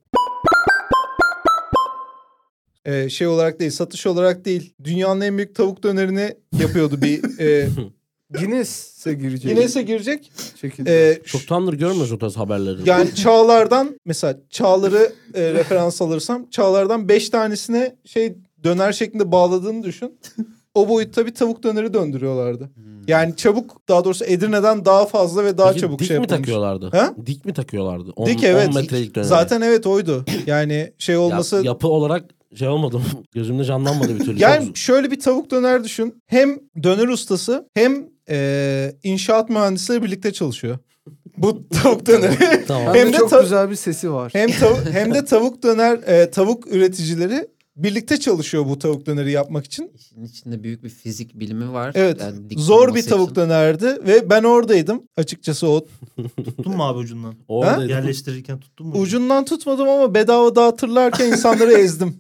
E, şey olarak değil, satış olarak değil. Dünyanın en büyük tavuk dönerini yapıyordu bir [LAUGHS] e, Guinness'e girecek. Guinness'e girecek. şekilde. E, Çoktandır görmüyoruz o tarz haberleri. Yani çağlardan mesela çağları e, referans alırsam çağlardan 5 tanesine şey döner şeklinde bağladığını düşün. O boyutta bir tavuk döneri döndürüyorlardı. Yani çabuk daha doğrusu Edirne'den daha fazla ve daha Peki çabuk dik şey mi yapılmış. takıyorlardı? Ha? Dik mi takıyorlardı? On, Dik evet. 10 metrelik döner. Zaten evet oydu. Yani şey olması... Ya- yapı olarak şey olmadı. [LAUGHS] Gözümde canlanmadı bir türlü. [LAUGHS] yani Çok- şöyle bir tavuk döner düşün. Hem döner ustası hem e, inşaat mühendisleri birlikte çalışıyor. Bu [LAUGHS] tavuk döneri. tamam. Hem de de çok ta- güzel bir sesi var. Hem tavuk hem de tavuk döner e, tavuk üreticileri birlikte çalışıyor bu tavuk döneri yapmak için. İşin içinde büyük bir fizik bilimi var. Evet. Yani Zor bir tavuk için. dönerdi ve ben oradaydım. Açıkçası o Tuttun mu abi ucundan? [LAUGHS] Oradaydı. Yerleştirirken tuttun mu? ucundan tutmadım ama bedava dağıtırlarken insanları [LAUGHS] ezdim.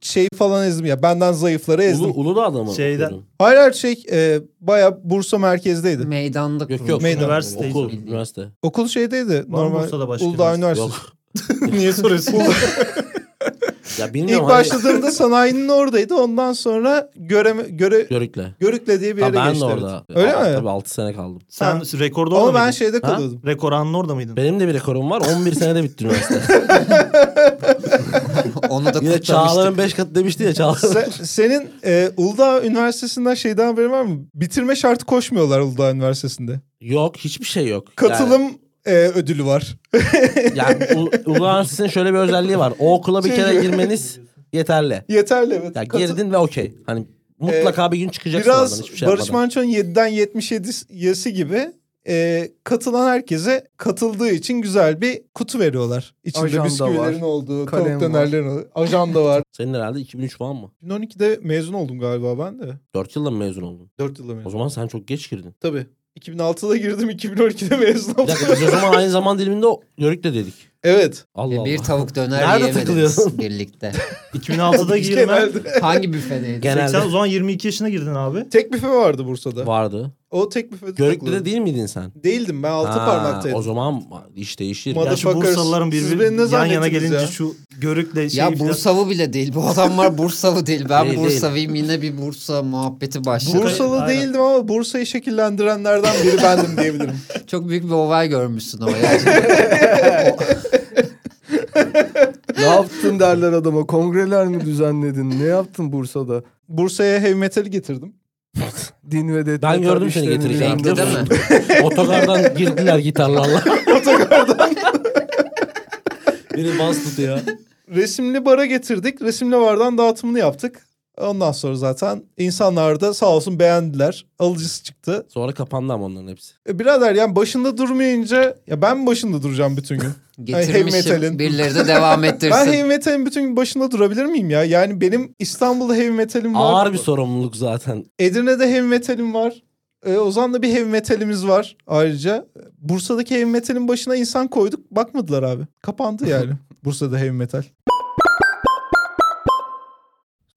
şey falan ezdim ya benden zayıfları ezdim. Ulu, Uludağ'da mı? Şeyden-? Hayır hayır şey e, baya Bursa merkezdeydi. Meydanda Yok yok. kurulmuş. Meydan. Üniversiteyiz. Okul, üniversite. Okul şeydeydi. Var normal Bursa'da başka Uludağ üniversite? Üniversitesi. Yok. [LAUGHS] Niye soruyorsun? Ya bilmiyorum. İlk hani- başladığımda sanayinin oradaydı. Ondan sonra göreme, göre, Görükle. Görükle diye bir Ha, yere ben geçti. de evet. orada. Öyle Aa, mi? Tabii 6 sene kaldım. Sen rekorda orada Ama ben mıydın? şeyde Ha? kalıyordum. Rekor anın orada mıydın? Benim de bir rekorum var. 11 senede bitti üniversite. [LAUGHS] Onu da Yine. Çağlar'ın 5 katı demişti ya Çağlar. Se- senin e, Uludağ Üniversitesi'nden şeyden haberin var mı? Bitirme şartı koşmuyorlar Uludağ Üniversitesi'nde. yok hiçbir şey yok. Katılım e, ödülü var. [LAUGHS] Yani, U- Uludağ Üniversitesi'nin şöyle bir özelliği var. O okula bir Şey kere gibi. girmeniz [LAUGHS] yeterli. Yeterli evet. Ya girdin ve okey. Hani mutlaka bir gün çıkacaksın Biraz oradan hiçbir şey Barış yapmadan. Manço'nun 7'den 77'si gibi e, katılan herkese katıldığı için güzel bir kutu veriyorlar. İçinde Ajanda bisküvilerin var, olduğu, tavuk dönerlerin olduğu. Ajanda var. [LAUGHS] Senin herhalde 2003 falan mı? 2012'de mezun oldum galiba ben de. 4 yılda mı mezun oldun? 4 yılda O mezun. zaman sen çok geç girdin. Tabii. 2006'da girdim, 2012'de mezun Bir oldum. dakika biz o zaman aynı zaman diliminde Yörük'le dedik. Evet. Allah Allah. Bir tavuk döner Nerede yiyemediniz takılıyorsun? birlikte. [LAUGHS] 2006'da girme. Genelde. Hangi büfedeydin? Genelde 80 o zaman 22 yaşına girdin abi. Tek büfe vardı Bursa'da. vardı. O tek büfede Görüklü'de değil miydin sen? Değildim ben altı Ha, parmaktaydım. O zaman iş değişir. Mother- Ya şu Motherfuckers. Bursalıların Siz birbiri beni ne yan yana gelince ya? şu görükle şey ya Bursalı bile değil. Bu adamlar Bursalı değil. Ben Değil, değil. Bursavıyım. Yine bir Bursa muhabbeti başladı. Bursalı Aynen. değildim ama Bursa'yı şekillendirenlerden biri bendim diyebilirim. [LAUGHS] Çok büyük bir olay görmüşsün ama gerçekten. [LAUGHS] ne yaptın derler adama. Kongreler mi düzenledin? Ne yaptın Bursa'da? Bursa'ya heavy metal'i getirdim. [LAUGHS] Din ve de Ben gördüm seni getirirken. Renkli değil mi? [LAUGHS] Otogardan girdiler gitarlarla. [LAUGHS] Biri bas tutuyor. Resimli bara getirdik. Resimli bardan dağıtımını yaptık. Ondan sonra zaten insanlar da sağ olsun beğendiler. Alıcısı çıktı. Sonra kapandı ama onların hepsi. E, birader yani başında durmayınca ya ben başında duracağım bütün gün? Heavy Getirmişim. metal'in. Birileri de devam [LAUGHS] ben ettirsin. heavy metal'in bütün başında durabilir miyim ya? Yani benim İstanbul'da heavy metal'im var. Ağır bir sorumluluk zaten. Edirne'de heavy metal'im var. Ee, Ozan'da bir heavy metal'imiz var ayrıca. Bursa'daki heavy metal'in başına insan koyduk. Bakmadılar abi. Kapandı [LAUGHS] yani. Bursa'da heavy metal.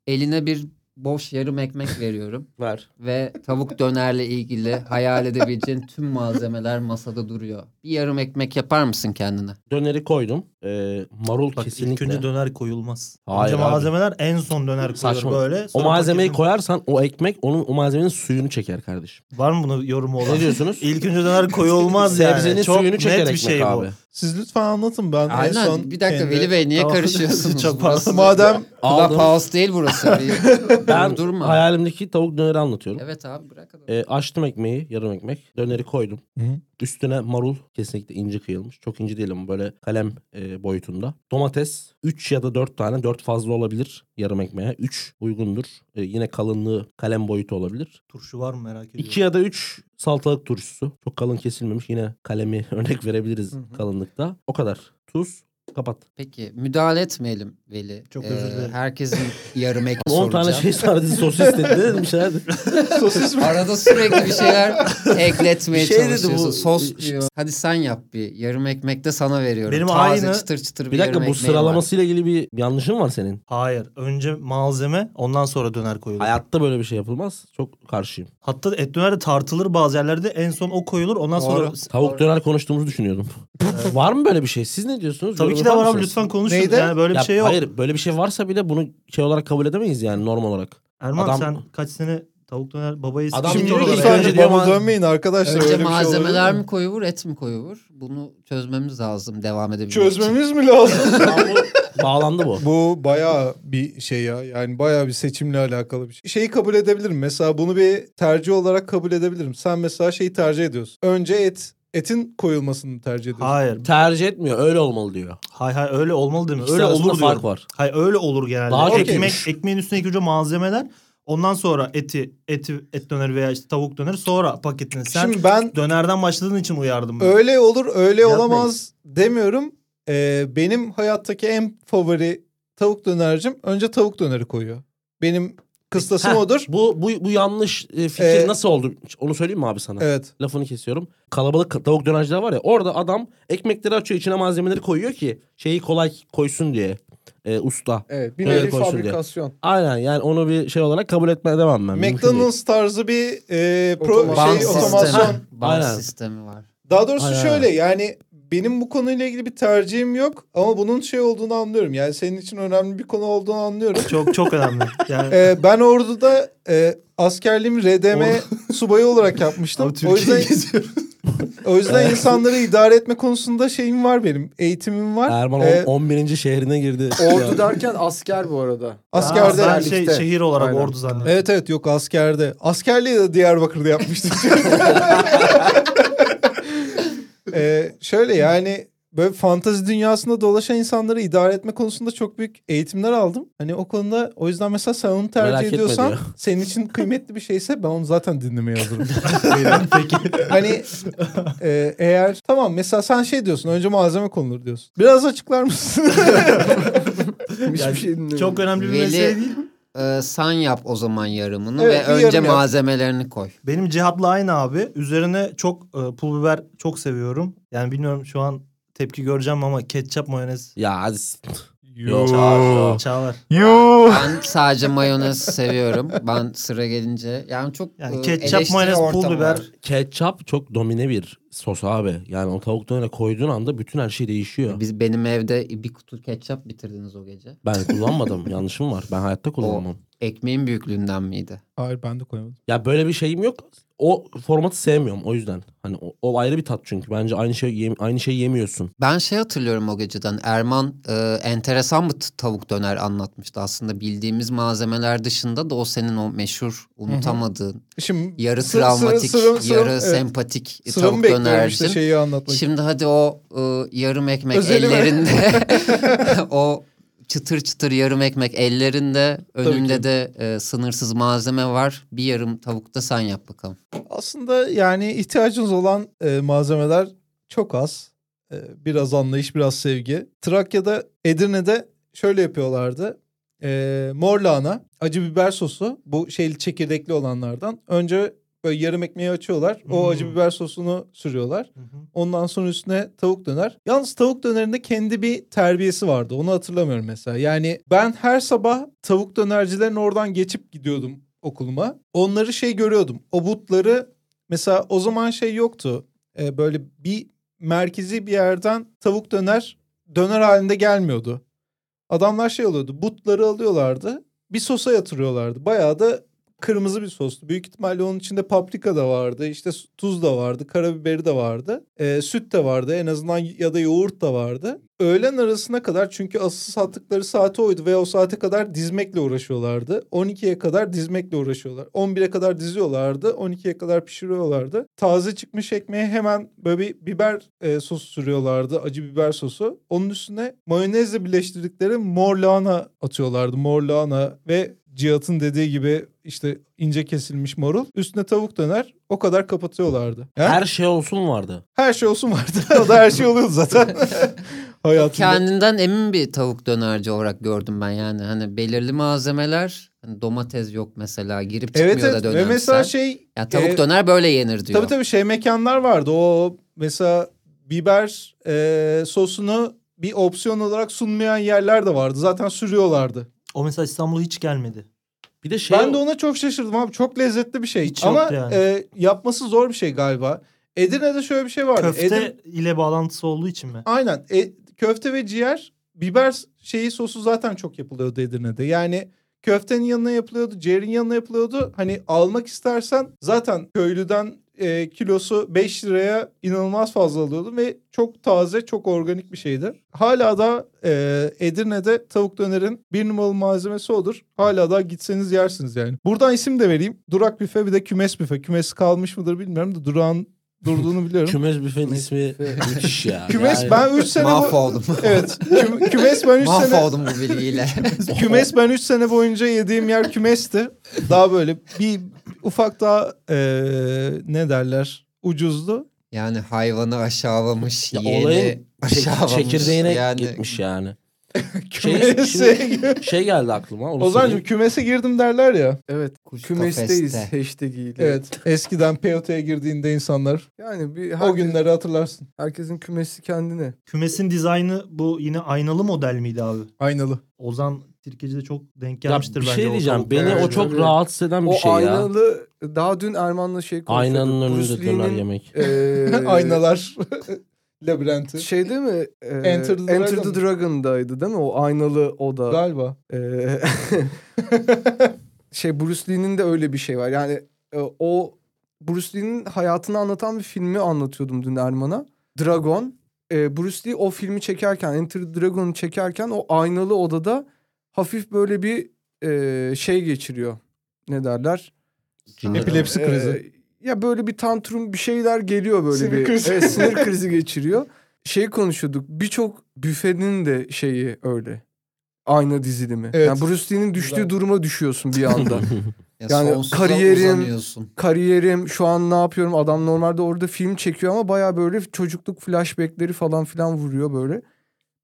Eline bir boş yarım ekmek veriyorum. [LAUGHS] Ver. Ve tavuk dönerle ilgili hayal edebileceğin tüm malzemeler masada duruyor. Bir yarım ekmek yapar mısın kendine? Döneri koydum. Ee, marul Bak kesinlikle. ilk önce döner koyulmaz. Hayır önce abi. malzemeler en son döner koyulur Saçma. böyle. O malzemeyi paketin- koyarsan o ekmek onun o malzemenin suyunu çeker kardeşim. Var mı bunun yorumu olan? Ne diyorsunuz? [LAUGHS] İlk önce döner koyulmaz yani. Sebzenin Çok suyunu çeker net bir ekmek şey abi. bu. Siz lütfen anlatın ben en Aynen. son bir dakika kendi- Veli Bey niye Tamam. karışıyorsunuz? [LAUGHS] Çok Burası. Madem. Clubhouse değil burası. [LAUGHS] Ben durma. hayalimdeki tavuk döneri anlatıyorum. Evet abi bırak adamı. Ee, açtım ekmeği, yarım ekmek. Döneri koydum. Hı hı. Üstüne marul kesinlikle ince kıyılmış. Çok ince değil ama böyle kalem e, boyutunda. Domates 3 ya da 4 tane. 4 fazla olabilir yarım ekmeğe. 3 uygundur. E, yine kalınlığı kalem boyutu olabilir. Turşu var mı merak ediyorum. 2 ya da 3 salatalık turşusu. Çok kalın kesilmemiş. Yine kalemi [LAUGHS] örnek verebiliriz Hı hı. kalınlıkta. O kadar. Tuz. Kapat. Peki müdahale etmeyelim Veli. Ee, Çok özür dilerim. Herkesin [LAUGHS] yarım ekmek 10 soracağım. tane şey sardı sosis dedi. Ne dedim şeyler [LAUGHS] sosis mi? Arada sürekli bir şeyler ekletmeye şey dedi çalışıyorsun. bu- Sos diyor. Hadi sen yap bir. Yarım ekmek de sana veriyorum. Benim Taze aynı- çıtır çıtır bir, Bir dakika bu ekmeğim var. sıralamasıyla ilgili bir yanlışın var senin. Hayır. Önce malzeme ondan sonra döner koyulur. Hayatta böyle bir şey yapılmaz. Çok karşıyım. Hatta et döner de tartılır bazı yerlerde. En son o koyulur. Ondan sonra... Doğru. Tavuk döner konuştuğumuzu düşünüyordum. var mı böyle bir şey? Siz ne diyorsunuz? Tabii Yorum ki de var abi lütfen konuşun. Neydi? Yani böyle Ya bir şey yok. Hayır böyle bir şey varsa bile bunu şey olarak kabul edemeyiz yani normal olarak. Erman Adam- sen kaç sene tavuk döner babayı Adam Şimdi diyor ki önce diyor bana mal- dönmeyin arkadaşlar. Önce öyle şey malzemeler mi? mi koyulur et mi koyulur? Bunu çözmemiz lazım devam edebilmek için. Çözmemiz mi lazım? [LAUGHS] Bağlandı bu. Bu bayağı bir şey ya. Yani bayağı bir seçimle alakalı bir şey. Şeyi kabul edebilirim. Mesela bunu bir tercih olarak kabul edebilirim. Sen mesela şeyi tercih ediyorsun. Önce et. Etin koyulmasını tercih ediyorsun. Hayır. Tercih etmiyor öyle olmalı diyor. Hay hay öyle olmalı değil mi? İkisi Öyle olur fark diyorum. var. Hayır öyle olur genelde. Daha ekmek kötüymüş. ekmeğin üstüne ilk önce malzemeler. Ondan sonra eti eti et döneri veya işte tavuk döneri sonra paketini. Sen Şimdi ben dönerden başladığın için uyardım. ben. öyle olur öyle Yapmayın. olamaz demiyorum. Ee, benim hayattaki en favori tavuk dönercim önce tavuk döneri koyuyor. Benim kıstasım Heh, odur. Bu, bu, bu yanlış e, fikir Ee, nasıl oldu? Onu söyleyeyim mi abi sana? Evet. Lafını kesiyorum. Kalabalık tavuk dönerciler var ya orada adam ekmekleri açıyor içine malzemeleri koyuyor ki şeyi kolay koysun diye. E, usta. Evet bir nevi koysun diye. fabrikasyon. Aynen yani onu bir şey olarak kabul etme edemem ben. McDonald's tarzı bir e, pro, şey sistemi. otomasyon. Aynen. sistemi var. Daha doğrusu Aynen. şöyle yani benim bu konuyla ilgili bir tercihim yok ama bunun şey olduğunu anlıyorum. Yani senin için önemli bir konu olduğunu anlıyorum. Çok çok önemli. [LAUGHS] Yani Ee, ben orduda e, askerliğimi RDM [LAUGHS] subayı olarak yapmıştım. Abi o yüzden [LAUGHS] o yüzden insanları idare etme konusunda şeyim var benim. Eğitimim var. Erman Ee, 11. şehrine girdi. Ordu derken asker bu arada. askerde Aa, ben şey, şehir olarak Aynen. ordu zannettim. Evet evet yok askerde. Askerliği de Diyarbakır'da yapmıştım. Şöyle yani böyle fantazi dünyasında dolaşan insanları idare etme konusunda çok büyük eğitimler aldım. Hani o konuda o yüzden mesela sen onu tercih Merak ediyorsan diyor. [LAUGHS] senin için kıymetli bir şeyse ben onu zaten dinlemeye hazırım. Peki. hani e, eğer tamam mesela sen şey diyorsun önce malzeme konulur diyorsun. Biraz açıklar mısın? [LAUGHS] Yani şey dinlemiyorum. Çok önemli bir Veli- mesele değil. Ee, sen yap o zaman yarımını Evet, ve önce yarım yap. malzemelerini koy. Benim cihatla aynı abi. Üzerine çok e, pul biber çok seviyorum. Yani bilmiyorum şu an tepki göreceğim ama ketçap mayonez Ya hadi s- Yo. çağır. Çağlar. Yo. Ben sadece mayonez seviyorum. Ben sıra gelince yani çok Yani e, ketçap, mayonez, pul biber. ketçap çok domine bir sos abi. Yani o tavuk dönerine koyduğun anda bütün her şey değişiyor. Biz benim evde bir kutu ketçap bitirdiniz o gece. Ben kullanmadım. Yanlışım var. Ben hayatta kullanmam. Ekmeğin büyüklüğünden miydi? Hayır ben de koymadım. Ya böyle bir şeyim yok. O formatı sevmiyorum o yüzden. Hani o, o ayrı bir tat çünkü. Bence aynı şey yem- aynı şeyi yemiyorsun. Ben şey hatırlıyorum o geceden. Erman e, enteresan bir tavuk döner anlatmıştı. Aslında bildiğimiz malzemeler dışında da o senin o meşhur unutamadığın Şimdi yarı sı- sıra- travmatik, sıra- sıra- yarı evet. sempatik Sıramı tavuk dönercin. işte şeyi anlatmak. Şimdi hadi o e, yarım ekmek Özeli mi? ellerinde [LAUGHS] [LAUGHS] o çıtır çıtır yarım ekmek ellerinde önünde de e, sınırsız malzeme var. Bir yarım tavuk da sen yap bakalım. Aslında yani ihtiyacınız olan e, malzemeler çok az. E, biraz anlayış, biraz sevgi. Trakya'da, Edirne'de şöyle yapıyorlardı. E, mor lahana, acı biber sosu bu şeyli çekirdekli olanlardan. Önce böyle yarım ekmeği açıyorlar. O Hmm. acı biber sosunu sürüyorlar. Hı. Ondan sonra üstüne tavuk döner. Yalnız tavuk dönerinde kendi bir terbiyesi vardı. Onu hatırlamıyorum mesela. Yani ben her sabah tavuk dönercilerin oradan geçip gidiyordum okuluma. Onları şey görüyordum. O butları mesela o zaman şey yoktu. Ee, böyle bir merkezi bir yerden tavuk döner döner halinde gelmiyordu. Adamlar şey oluyordu. Butları alıyorlardı. Bir sosa yatırıyorlardı. Bayağı da kırmızı bir sostu. Büyük ihtimalle onun içinde paprika da vardı. işte tuz da vardı. Karabiberi de vardı. Ee, süt de vardı. En azından ya da yoğurt da vardı. Öğlen arasına kadar çünkü asıl sattıkları saati oydu ve o saate kadar dizmekle uğraşıyorlardı. 12'ye kadar dizmekle uğraşıyorlar. 11'e kadar diziyorlardı. 12'ye kadar pişiriyorlardı. Taze çıkmış ekmeğe hemen böyle bir biber e, sosu sürüyorlardı. Acı biber sosu. Onun üstüne mayonezle birleştirdikleri mor lahana atıyorlardı. Mor lahana ve Cihat'ın dediği gibi işte ince kesilmiş marul. Üstüne tavuk döner. O kadar kapatıyorlardı. Yani her, Her şey olsun vardı. şey olsun vardı. [LAUGHS] o da her şey oluyordu zaten. [LAUGHS] Hayatımda. Kendinden emin bir tavuk dönerci olarak gördüm ben yani. Hani belirli malzemeler hani domates yok mesela girip çıkmıyor Evet da evet. Ve dönemsel. mesela şey ya tavuk e, döner böyle yenir diyor. Tabii tabii şey mekanlar vardı. O mesela biber e, sosunu bir opsiyon olarak sunmayan yerler de vardı. Zaten sürüyorlardı. O mesela İstanbul'a hiç gelmedi. Bir de şey ben de ona çok şaşırdım abi. Çok lezzetli bir şey. Hiç Ama yoktu yani. e, yapması zor bir şey galiba. Edirne'de şöyle bir şey vardı. Köfte Edir- ile bağlantısı olduğu için mi? Aynen. E, köfte ve ciğer biber şeyi sosu zaten çok yapılıyordu Edirne'de. Yani köftenin yanına yapılıyordu, ciğerin yanına yapılıyordu. Hani almak istersen zaten köylüden e, kilosu 5 liraya inanılmaz fazla alıyordum ve çok taze, çok organik bir şeydi. Hala da e, Edirne'de tavuk dönerin bir numaralı malzemesi odur. Hala da gitseniz yersiniz yani. Buradan isim de vereyim. Durak büfe bir de kümes büfe. Kümes kalmış mıdır bilmiyorum da durağın durduğunu biliyorum. [LAUGHS] kümes büfenin ismi müthiş ya. [LAUGHS] Kümes Yani- ben 3 sene bu- Mahvoldum. [LAUGHS] Evet. Kü- kümes ben 3 sene Mahvoldum bu bilgiyle. kümes ben 3 sene boyunca yediğim yer kümesti. Daha böyle bir ufak daha eee, ne derler? Ucuzdu. yani hayvanı aşağılamış, Ya yeğeni olayın aşağılamış. çekirdeğine yani, gitmiş yani. [LAUGHS] Şey, şimdi şey geldi aklıma. Onu söyleyeyim. kümese girdim derler ya. Evet. Kuş Kümesteyiz kafeste. hashtag ile. Evet. Eskiden POT'ya girdiğinde insanlar Yani bir o herkes- günleri hatırlarsın. herkesin kümesi kendine. Kümesin dizaynı bu yine aynalı model miydi abi? Aynalı. Ozan Tirkeci'de çok denk Ya gelmiştir bir bence. şey o diyeceğim. tavuk Beni o çok Evet. rahatsız eden bir o şey ya. aynalı daha dün Erman'la şey konuşuyorduk. Aynanın önünde döner yemek. eee, [LAUGHS] Aynalar. [LAUGHS] labirenti. Şeyde mi? e, Enter the Enter Dragon. the Dragon'daydı değil mi? O aynalı oda. Galiba. Ee, [LAUGHS] şey Bruce Lee'nin de öyle bir şey var. Yani e, o Bruce Lee'nin hayatını anlatan bir filmi anlatıyordum dün Erman'a. Dragon. Ee, Bruce Lee o filmi çekerken, Enter the Dragon'u çekerken o aynalı odada hafif böyle bir e, şey geçiriyor. Ne derler? Epilepsi krizi. ya böyle bir tantrum bir şeyler geliyor böyle Sinir bir. krizi. Evet, sinir [LAUGHS] krizi geçiriyor. Şey konuşuyorduk. Birçok büfenin de şeyi öyle. Ayna dizilimi. Evet. Yani Bruce Lee'nin düştüğü Güzel. duruma düşüyorsun bir anda. [LAUGHS] Ya Yani kariyerim- uzanıyorsun. Kariyerim şu an ne yapıyorum? Adam normalde orada film çekiyor ama baya böyle çocukluk flashbackleri falan filan vuruyor böyle.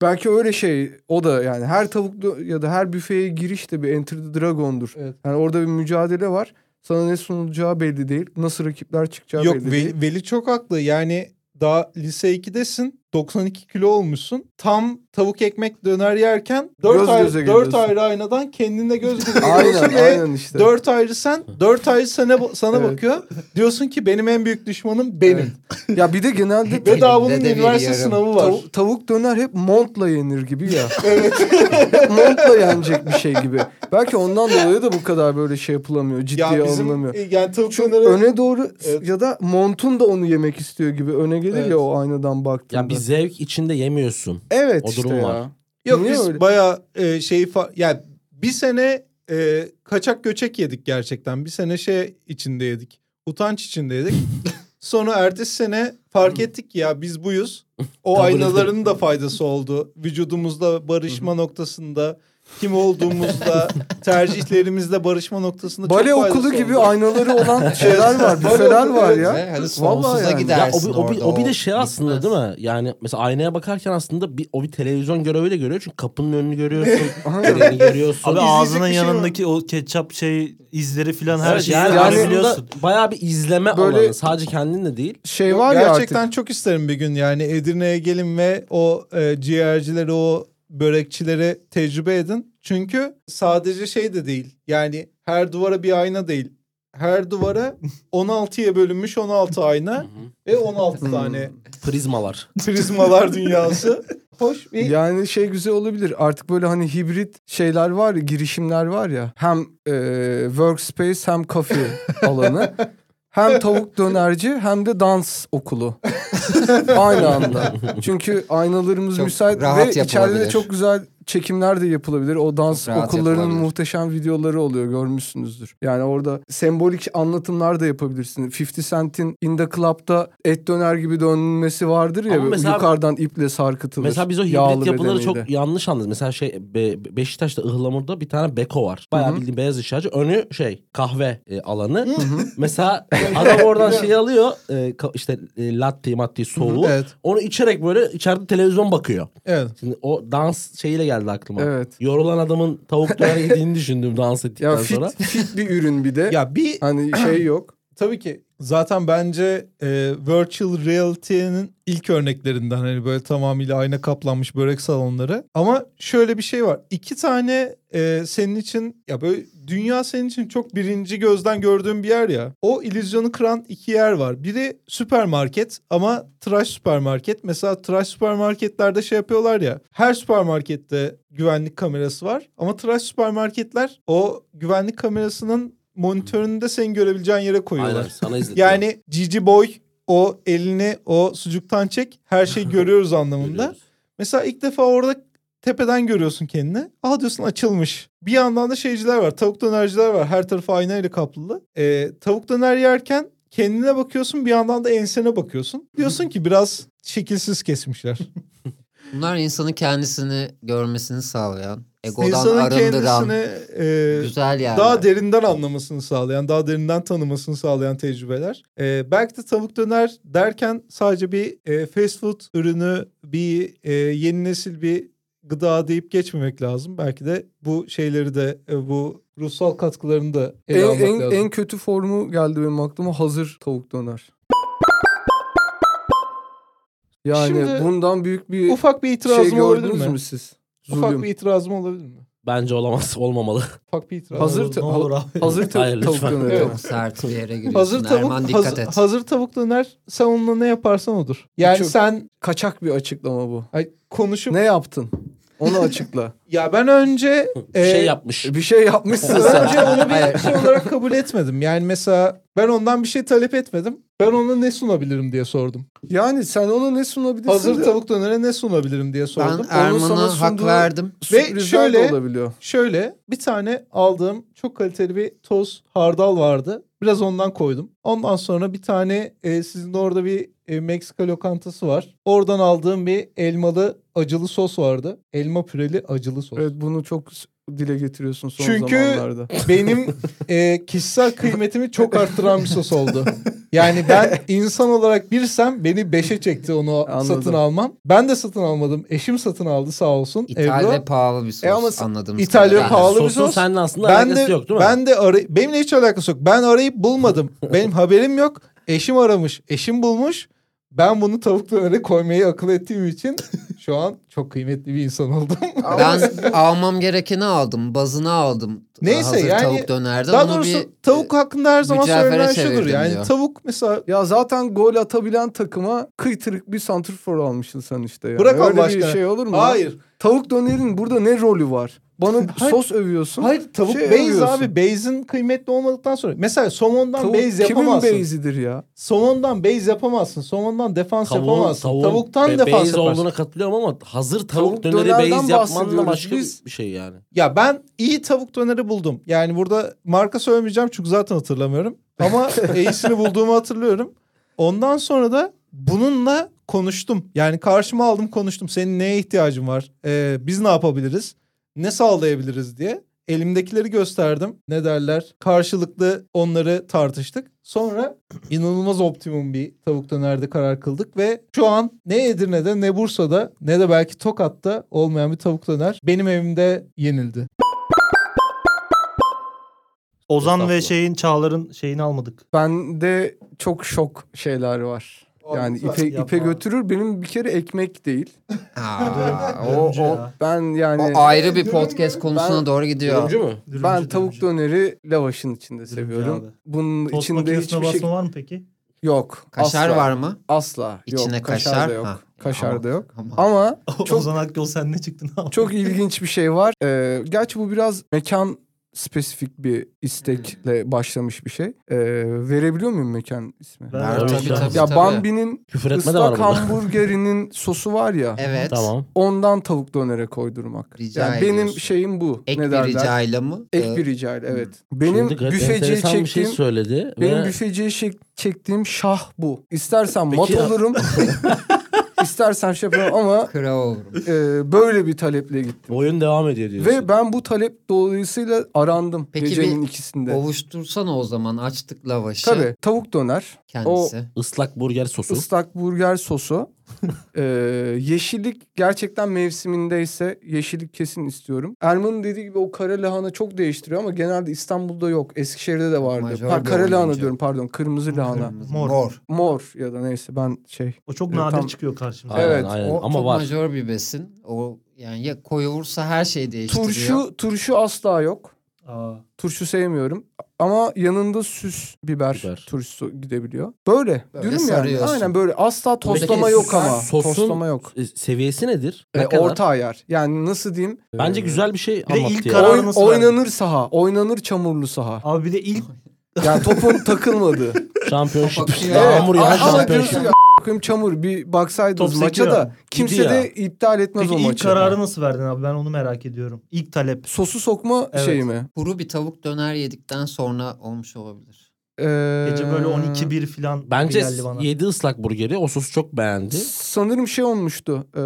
Belki öyle şey o da yani her tavuklu ya da her büfeye giriş de bir Enter the Dragon'dur. Evet. Yani orada bir mücadele var. Sana ne sunulacağı belli değil. Nasıl rakipler çıkacağı Yok belli değil. Veli, Veli çok haklı. Yani daha lise 2'desin. 92 kilo olmuşsun. Tam tavuk ekmek döner yerken 4 Göz ayrı, göze dört geliyorsun. ayrı aynadan kendine göz göze Aynen geliyorsun ve aynen işte. 4 ayrı sen, 4 ayrı sana, sana Evet. bakıyor. Diyorsun ki benim en büyük düşmanım benim. Ya bir de genelde Ve daha bunun üniversite sınavı var. Tav- tavuk döner hep montla yenir gibi ya. [LAUGHS] evet. montla yenecek bir şey gibi. Belki ondan dolayı da bu kadar böyle şey yapılamıyor. Ciddiye ya bizim alınamıyor. e, yani tavuk Çünkü döneri öne doğru Evet. ya da montun da onu yemek istiyor gibi öne gelir Evet. ya o aynadan baktığında. ya bir zevk içinde yemiyorsun. evet o işte durum ya. var. Yok Niye biz öyle? bayağı e, şey fa- yani bir sene e, kaçak göçek yedik gerçekten. Bir sene şey içinde yedik. Utanç içinde yedik. [LAUGHS] Sonra ertesi sene fark ettik ki ya biz buyuz. [LAUGHS] O aynaların da faydası oldu. Vücudumuzda barışma noktasında, kim olduğumuzda, [LAUGHS] tercihlerimizde barışma noktasında çok Bale faydası okulu gibi oldu. aynaları olan şeyler var, büfeler var ya. Ve hani Vallahi yani. Ya o, o, bir, orada, o bir o de şey aslında değil mi? Yani mesela aynaya bakarken aslında bir, o bir televizyon görevi de görüyor. Çünkü kapının önünü görüyorsun. [LAUGHS] Treni görüyorsun. Abi ağzının şey var. yanındaki o ketçap şey izleri filan her Evet, şeyi yani, yani- aslında bayağı bir izleme Böyle- alanı. Sadece kendin de değil. Şey Yok, var ya gerçekten artık. çok isterim bir gün yani Edirne'ye gelin ve o e, ciğercileri o börekçileri tecrübe edin. Çünkü sadece şey de değil yani her duvara bir ayna değil. Her duvara [LAUGHS] 16'ya bölünmüş 16 ayna ve 16 Hmm. tane Prizmalar. [LAUGHS] prizmalar dünyası. [LAUGHS] Hoş bir Yani şey güzel olabilir. Artık böyle hani hibrit şeyler var ya, girişimler var ya. Hem e, workspace hem kafe alanı. Hem tavuk dönerci hem de dans okulu. [LAUGHS] Aynı anda. Çünkü aynalarımız Çok müsait ve içeride de çok güzel çekimler de yapılabilir. O dans Çok okullarının muhteşem videoları oluyor görmüşsünüzdür. Yani orada sembolik anlatımlar da yapabilirsin. 50 Cent'in In the Club'da et döner gibi dönmesi vardır ya. Ama mesela- yukarıdan iple sarkıtılır. Mesela biz o hibrit yapıları bedeniyle. çok yanlış anladık. Mesela şey Be- Beşiktaş'ta Ihlamur'da bir tane beko var. Bayağı bildiğin beyaz eşyacı. Önü şey kahve e, alanı. Mesela [LAUGHS] adam oradan şey alıyor. e, işte e, latte matte soğuğu. Evet. Onu içerek böyle içeride televizyon bakıyor. Evet. Şimdi o dans şeyiyle geldi aklıma. Evet. Yorulan adamın tavuk döner [LAUGHS] yediğini düşündüm dans ettikten Ya fit, sonra. fit bir ürün bir de. Ya bir Hani şey yok. Tabii ki. Zaten bence e, virtual reality'nin ilk örneklerinden hani böyle tamamıyla ayna kaplanmış börek salonları. Ama şöyle bir şey var. İki tane e, senin için ya böyle dünya senin için çok birinci gözden gördüğün bir yer ya. O illüzyonu kıran iki yer var. Biri süpermarket ama tıraş süpermarket. Mesela tıraş süpermarketlerde şey yapıyorlar ya. Her süpermarkette güvenlik kamerası var. Ama tıraş süpermarketler o güvenlik kamerasının monitöründe senin görebileceğin yere koyuyorlar. Aynen sana izletiyor. Yani Cici Boy o elini o sucuktan çek her şeyi [LAUGHS] görüyoruz anlamında. Görüyoruz. Mesela ilk defa orada tepeden görüyorsun kendini. Aa diyorsun açılmış. Bir yandan da şeyciler var. Tavuk dönerciler var. Her tarafı aynayla kaplılı. Ee, tavuk döner yerken kendine bakıyorsun bir yandan da ensene bakıyorsun. Diyorsun ki biraz şekilsiz kesmişler. [LAUGHS] Bunlar insanın kendisini görmesini sağlayan, egodan İnsanın arındıran kendisini e, güzel yerler. daha derinden anlamasını sağlayan, daha derinden tanımasını sağlayan tecrübeler. Ee, belki de tavuk döner derken sadece bir e, fast food ürünü, bir e, yeni nesil bir gıda deyip geçmemek lazım. Belki de bu şeyleri de, e, bu ruhsal katkılarını da ele En, almak en, lazım. en kötü formu geldi benim aklıma hazır tavuk döner. Yani Şimdi bundan büyük bir Ufak bir şey itirazım olabilir gördünüz mü siz? Ufak Zulüm. bir itirazım olabilir mi? Bence olamaz, olmamalı. Fuck Peter. abi. Hazır Ne olur- ta- olur abi. Hazır [LAUGHS] ta- Hayır, tavuk lütfen. döneri. Evet. Çok sert bir yere giriyorsun. Hazır tavuk, Erman dikkat hazır, et. hazır tavuk döner sen onunla ne yaparsan odur. Yani Çok- sen Kaçak bir açıklama bu. ay, konuşup Ne yaptın? Onu açıkla. [LAUGHS] ya ben önce [LAUGHS] Bir e, şey yapmış. bir şey yapmışsın [LAUGHS] önce onu bir şey olarak kabul etmedim. Yani mesela ben ondan bir şey talep etmedim. Ben ona ne sunabilirim diye sordum. Yani sen ona ne sunabilirsin? Hazır de tavuk dönere ne sunabilirim diye Ben sordum. sana Erman'a hak verdim. Ve şöyle- olabiliyor. Şöyle bir tane aldığım çok kaliteli bir toz hardal vardı. Biraz ondan koydum. Ondan sonra bir tane e, sizin de orada bir e, Meksika lokantası var. Oradan aldığım bir elmalı acılı sos vardı. Elma püreli acılı sos. Evet bunu çok dile getiriyorsun son Çünkü zamanlarda. [LAUGHS] benim e, kişisel kıymetimi çok arttıran bir sos oldu. Yani ben insan olarak birsem beni beşe çekti onu Anladım. satın almam. Ben de satın almadım. Eşim satın aldı sağ olsun. Ebru. ve pahalı bir sos E ama anladığım İthal ve kadarıyla. pahalı bir Sosun sos. seninle aslında ben alakası de, yok değil mi? Ben de aray benimle hiç alakası yok. Ben arayıp bulmadım. Benim haberim yok. Eşim aramış. Eşim bulmuş. Ben bunu tavuk dönere koymayı akıl ettiğim için şu an çok kıymetli bir insan oldum. [LAUGHS] Ben almam gerekeni aldım. Bazını aldım. Neyse, Hazır yani tavuk dönerden. Daha doğrusu bir tavuk hakkında her zaman söylenen şudur. çevirdim Yani diyor. tavuk mesela Ya zaten gol atabilen takıma kıytırık bir santrfor almışsın sen işte. Ya. Bırak Öyle Allah bir şey olur mu? hayır. Tavuk dönerin burada ne rolü var? Bana Hayır. sos övüyorsun. Hayır tavuk şey base övüyorsun. abi. Base'in kıymetli olmadıktan sonra. Mesela somondan Tavuk kimin yapamazsın. base'idir ya? Somondan base yapamazsın. Somondan defans yapamazsın. tavuğun Tavuktan be- defans yaparsın. olduğuna katılıyorum ama hazır tavuk, Tavuk döneri yapmanla bahsediyoruz başka biz. bir şey yani. Ya ben iyi tavuk döneri buldum. Yani burada marka söylemeyeceğim çünkü zaten hatırlamıyorum. Ama [LAUGHS] iyisini bulduğumu hatırlıyorum. Ondan sonra da bununla konuştum. Yani karşıma aldım konuştum. Senin neye ihtiyacın var? Ee, biz ne yapabiliriz? Ne sağlayabiliriz diye. Elimdekileri gösterdim. Ne derler? Karşılıklı onları tartıştık. Sonra inanılmaz optimum bir tavuk dönerde karar kıldık ve şu an ne Edirne'de ne Bursa'da ne de belki Tokat'ta olmayan bir tavuk döner benim evimde yenildi. Ozan ve şeyin Çağlar'ın şeyini almadık. Bende çok şok şeyler var. Yani ipe, yapma. ipe götürür. Benim bir kere ekmek değil. Aa, [LAUGHS] o, Dürümcü o. Ben yani o ayrı bir podcast konusuna Ben- doğru gidiyor. Dürümcü mü? Dürümcü, ben dürümcü. tavuk döneri lavaşın içinde Dürümcü seviyorum. abi. Bunun Tost içinde hiçbir şey var mı peki? yok. Kaşar asla. var mı? Asla. İçine yok. kaşar. da yok. Ha. Kaşar da yok. Ama- [LAUGHS] Ama Çok- Ozan Akyol sen ne çıktın [LAUGHS] çok ilginç bir şey var. Ee, gerçi bu biraz mekan spesifik bir istekle başlamış bir şey. Ee, verebiliyor muyum mekan ismi? Ben- Ver, Tabii tabii, tabii, ya tabii. Bambi'nin ıslak hamburgerinin [LAUGHS] sosu var ya. Evet. Tamam. Ondan tavuk dönere koydurmak. Rica yani benim ediyorsun. şeyim bu. Ek ne bir derler? ricayla mı? Ek Ee, bir ricayla evet. Benim Şimdi büfeciye bir şey çektiğim söyledi. benim ve büfeciye çek- çektiğim şah bu. İstersen Peki mat olurum. [LAUGHS] [LAUGHS] istersen şey yaparım ama Kral olurum. e, böyle bir taleple gittim. oyun devam ediyor diyorsun. Ve ben bu talep dolayısıyla arandım Peki gecenin bir ikisinde. Ovuştursana o zaman açtık lavaşı. Tabii tavuk döner, Kendisi. Islak burger sosu. ıslak burger sosu. E, yeşillik gerçekten mevsimindeyse yeşillik kesin istiyorum. Erman'ın dediği gibi o kara lahana çok değiştiriyor ama genelde İstanbul'da yok. Eskişehir'de de vardı. Ha, bir kara lahana diyorum pardon kırmızı lahana. Kırmızı. Mor. Mor. Mor ya da neyse ben şey. O çok Evet, nadir tam- çıkıyor karşımıza. Aynen, Evet, aynen. O Ama çok var. majör bir besin. O yani ya koyulursa her şeyi değiştiriyor. Turşu turşu asla yok. Aa. Turşu sevmiyorum. Ama yanında süs biber, Biber. turşusu gidebiliyor. Böyle. Böyle Diyorum yani. Aynen böyle. Asla tostlama Peki, yok ama. sosun Tostlama yok. e, seviyesi nedir? Ne E, kadar? orta ayar. Yani nasıl diyeyim? Bence Ee, güzel bir şey Bir de ilk ya. Oyn- oynanır saha. Oynanır çamurlu saha. Abi bir de ilk Yani topun takılmadığı. Şampiyonşip. Yağmur Evet, yağan ama şampiyonşip. Ya, "A**ayım çamur bir baksaydınız Top maça da kimse Gidiyor. de iptal etmez peki o ilk maçı. kararı nasıl verdin abi? Ben onu merak ediyorum. İlk talep. Sosu sokma Evet. şeyi mi? Kuru bir tavuk döner yedikten sonra olmuş olabilir. Ee, Gece böyle 12-1 falan Bence geldi bana. yedi ıslak burgeri. O sosu çok beğendi. Sanırım şey olmuştu. E,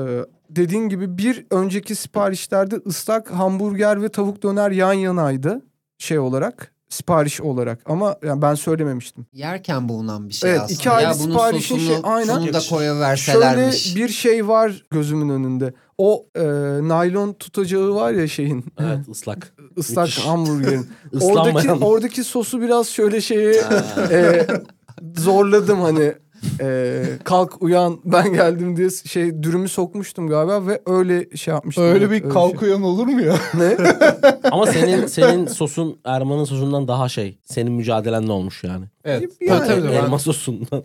dediğin gibi bir önceki siparişlerde ıslak hamburger ve tavuk döner yan yanaydı şey olarak. Sipariş olarak ama yani ben söylememiştim. Yerken bulunan bir şey Evet, aslında. iki ayrı ya bunun siparişin sosunu şey- aynen. şunu da koyuverselermiş. Şöyle bir şey var gözümün önünde. O e, naylon tutacağı var ya şeyin Evet ıslak. [LAUGHS] ıslak Müthiş. hamburgerin. [LAUGHS] Oradaki oradaki sosu biraz şöyle şeye e, zorladım hani Ee, kalk uyan ben geldim diye şey dürümü sokmuştum galiba ve öyle şey yapmıştım. Öyle Evet, bir şey. kalkıyan olur mu ya? Ne? [LAUGHS] Ama senin senin sosun Erman'ın sosundan daha şey. Senin mücadelenle olmuş yani. Evet. Yani, tabii, tabii. Elma sosundan.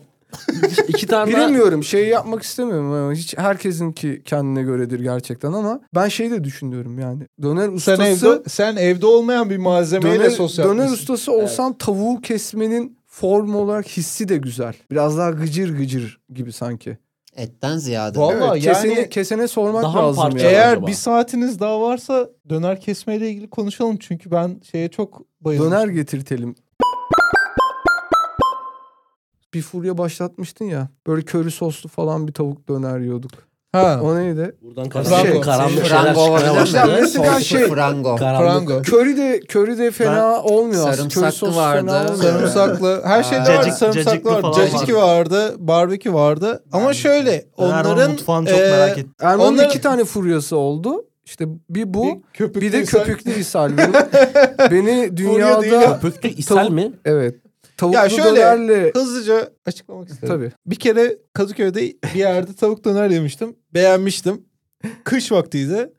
[LAUGHS] İki tane Bilemiyorum şey yapmak istemiyorum ama hiç herkesinki kendine göredir gerçekten ama ben şey de düşünüyorum yani döner Sen ustası evde sen evde olmayan bir malzemeyle döner, sos döner yapmışsın. ustası olsam tavuğu kesmenin form olarak hissi de güzel. Biraz daha gıcır gıcır gibi sanki. Etten ziyade. Vallahi Evet, yani- kesene, kesene sormak Daha lazım ya. Eğer acaba? bir saatiniz daha varsa döner kesmeyle ilgili konuşalım. Çünkü ben şeye çok bayıldım. Döner getirtelim. Bir furya başlatmıştın ya. Böyle köri soslu falan bir tavuk döner yiyorduk. Ha. O neydi? Buradan Frango. karanlık, karanlık şeyler mi? Mesela şey- Frango. Karanlık. Frango. Köri de köri de fena olmuyor aslında. Köri Sarımsaklı sosu vardı. fena olmuyor. Sarımsaklı. Her şeyde Cacık- vardı. Sarımsaklı vardı. Caciki vardı. Barbekü vardı. Ama şöyle onların mutfağını çok e, merak ettim. Erman'ın Onların- iki tane furyası oldu. İşte bir bu, bir, köpüklü bir de insan- köpüklü ishal. [LAUGHS] Beni dünyada ya. Köpüklü ishal mi? evet tavuklu Ya şöyle- dönerle Hızlıca açıklamak istedim. tabii. Bir kere Kadıköy'de bir yerde tavuk döner yemiştim. Beğenmiştim. Kış vaktiydi.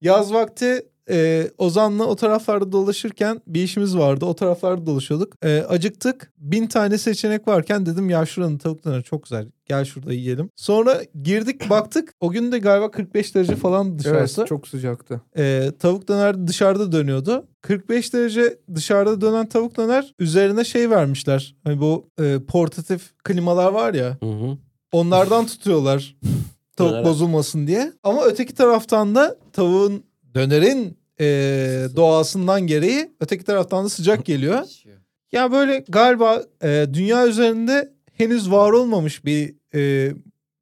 Yaz vakti e, Ozan'la o taraflarda dolaşırken bir işimiz vardı. O taraflarda dolaşıyorduk. E, acıktık. Bin tane seçenek varken dedim ya şuranın tavuk döneri çok güzel. Gel şurada yiyelim. Sonra girdik baktık. O gün de galiba 45 derece falan dışarısı. Evet çok sıcaktı. E, tavuk döner dışarıda dönüyordu. 45 derece dışarıda dönen tavuk döner üzerine şey vermişler. Hani bu e, portatif klimalar var ya. Hı hı. Onlardan tutuyorlar [LAUGHS] tavuk bozulmasın diye. Ama öteki taraftan da tavuğun dönerin e, doğasından gereği öteki taraftan da sıcak [LAUGHS] geliyor. Ya böyle galiba e, dünya üzerinde henüz var olmamış bir e,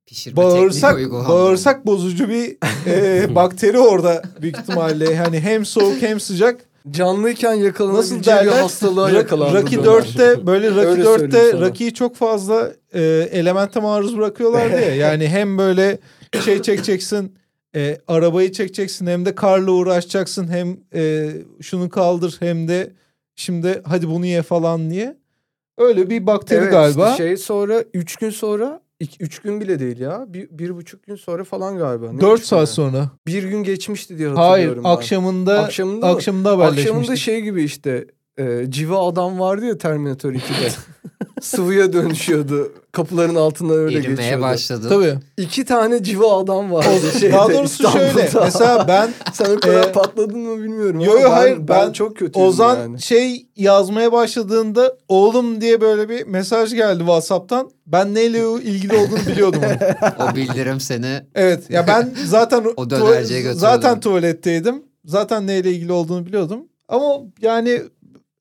Pişirme bağırsak bağırsak bozucu bir e, [LAUGHS] bakteri orada büyük ihtimalle. Hani hem soğuk hem sıcak. Canlıyken Nasıl yakalanabileceği bir derler? hastalığa yakalandı. Rocky döner. 4'te böyle Rocky Öyle söyleyeyim 4'te sana. Rocky'yi çok fazla e, elemente maruz bırakıyorlardı ya. Yani hem böyle şey çekeceksin e, arabayı çekeceksin hem de karla uğraşacaksın hem e, şunu kaldır hem de şimdi hadi bunu ye falan diye. Öyle bir bakteri Evet, galiba. işte şey sonra 3 gün sonra 3 gün bile değil ya. Bir, bir buçuk gün sonra falan galiba. Ne 4 üç saat günü? sonra. Bir gün geçmişti diye hatırlıyorum Hayır ben. akşamında Akşamında mı? akşamında haberleşmiştik. Akşamında şey gibi işte e, civa adam vardı ya Terminator 2'de. Sıvıya dönüşüyordu. Kapıların altından öyle Erimeye geçiyordu. başladı. Tabii. İki tane civa adam vardı şeyde, daha doğrusu şöyle. İstanbul'da. Mesela ben [LAUGHS] Sen o kadar e, patladın mı bilmiyorum Yo, ama yo, ben, hayır, ben, ben- çok kötüydüm Ozan yani. şey yazmaya başladığında oğlum diye böyle bir mesaj geldi WhatsApp'tan. Ben neyle ilgili olduğunu biliyordum onu. O bildirim seni Evet ya ben zaten [LAUGHS] O dönerciye tuva- götürdü. zaten tuvaletteydim. Zaten neyle ilgili olduğunu biliyordum. Ama yani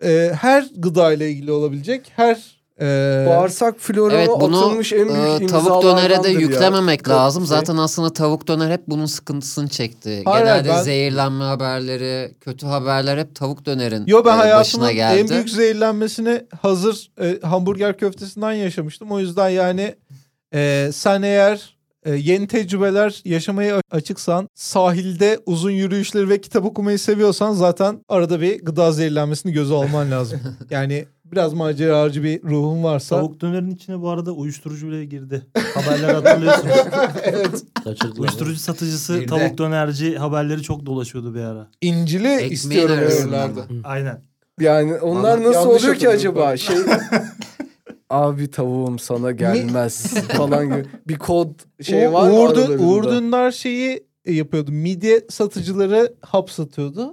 e, her gıda ile ilgili olabilecek her e, Bağırsak florama Evet bunu atılmış en büyük e, tavuk dönere de ya. yüklememek Ka- lazım. şey. Zaten aslında tavuk döner hep bunun sıkıntısını çekti. Hayır, Genelde ben- zehirlenme haberleri, kötü haberler hep tavuk dönerin Yo ben e, başına geldi. en büyük zehirlenmesini hazır e, hamburger köftesinden yaşamıştım. O yüzden yani e, sen eğer e, yeni tecrübeler yaşamaya açıksan, sahilde uzun yürüyüşleri ve kitap okumayı seviyorsan zaten arada bir gıda zehirlenmesini göze alman lazım. [LAUGHS] yani biraz maceracı bir ruhun varsa. Tavuk dönerin içine bu arada uyuşturucu bile girdi. Haberler hatırlıyorsunuz. [LAUGHS] evet. Kaçırdılar. uyuşturucu satıcısı, Girdi. tavuk dönerci haberleri çok dolaşıyordu bir ara. İncili Ekmeğin istiyorum? Aynen. Yani onlar Anladım. nasıl Yanlış oluyor ki acaba? Şey [LAUGHS] Abi tavuğum sana gelmez [LAUGHS] falan gibi bir kod şey var mı Uğur, Dün- aralarında? Uğur Dündar şeyi e, yapıyordu. Midye satıcıları hap satıyordu.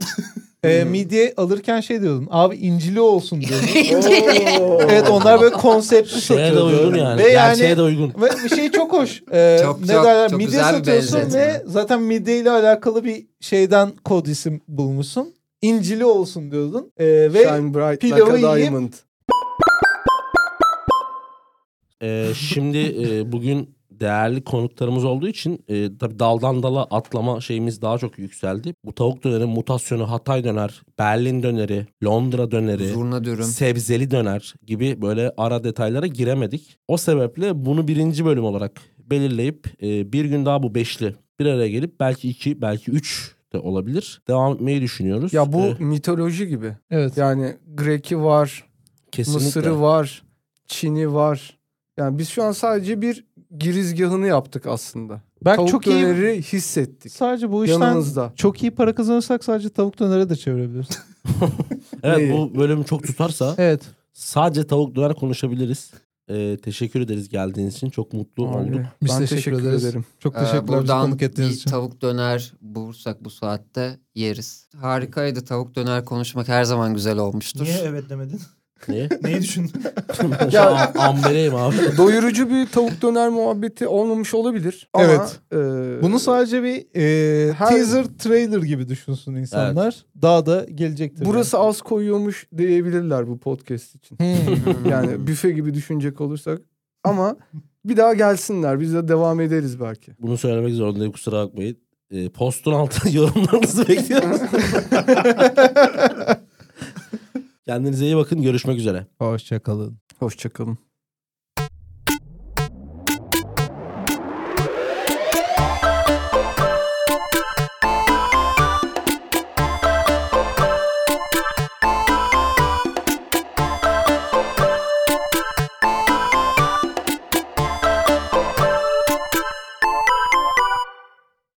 e, midye alırken şey diyordun. Abi incili olsun diyordun. [LAUGHS] Evet onlar böyle konseptli Şeye de satıyordu. uygun yani. Ve Gerçeğe yani de uygun. ve bir şey çok hoş. Ee, [LAUGHS] Çok, ne çok, derler? çok midye güzel bir satıyorsun benzetme. ve zaten midye ile alakalı bir şeyden kod isim bulmuşsun. İncili olsun diyordun. Ee, ve Shine bright like pilavı a yiyip- diamond. Ee, şimdi e, bugün değerli konuklarımız olduğu için e, tabii daldan dala atlama şeyimiz daha çok yükseldi. Bu tavuk dönerin mutasyonu Hatay döner, Berlin döneri, Londra döneri, Zurna dürüm. sebzeli döner gibi böyle ara detaylara giremedik. O sebeple bunu birinci bölüm olarak belirleyip e, bir gün daha bu beşli bir araya gelip belki iki belki üç de olabilir. Devam etmeyi düşünüyoruz. Ya bu Ee, mitoloji gibi. evet. Yani Grek'i var, kesinlikle. Mısır'ı var, Çin'i var. Yani biz şu an sadece bir girizgahını yaptık aslında. Belki Tavuk çok iyi döneri hissettik. sadece bu işten Yanımızda. çok iyi para kazanırsak sadece tavuk dönere de çevirebiliriz. [LAUGHS] Evet Neyi? bu bölüm çok tutarsa evet. sadece tavuk döner konuşabiliriz. Ee, teşekkür ederiz geldiğiniz için. Çok mutlu Abi, olduk. Biz ben teşekkür teşekkür, ederiz. ederim. Çok Ee, teşekkürler bizi buradan konuk ettiğiniz bir için. tavuk döner bulursak bu saatte yeriz. Harikaydı tavuk döner konuşmak her zaman güzel olmuştur. Niye evet demedin? Niye? Neyi düşündün? [LAUGHS] An ambereyim abi. [LAUGHS] Doyurucu bir tavuk döner muhabbeti olmamış olabilir. Ama, Evet. e, Bunu sadece bir e, Her- teaser trailer gibi düşünsün insanlar. Daha da gelecektir. burası az koyuyormuş diyebilirler bu podcast için. yani. Hmm. Yani büfe gibi düşünecek olursak. Ama bir daha gelsinler. Biz de devam ederiz belki. Bunu söylemek zorundayım kusura bakmayın. Ee, postun altına [LAUGHS] yorumlarınızı bekliyoruz. Kendinize iyi bakın. Görüşmek üzere. Hoşçakalın. Hoşçakalın.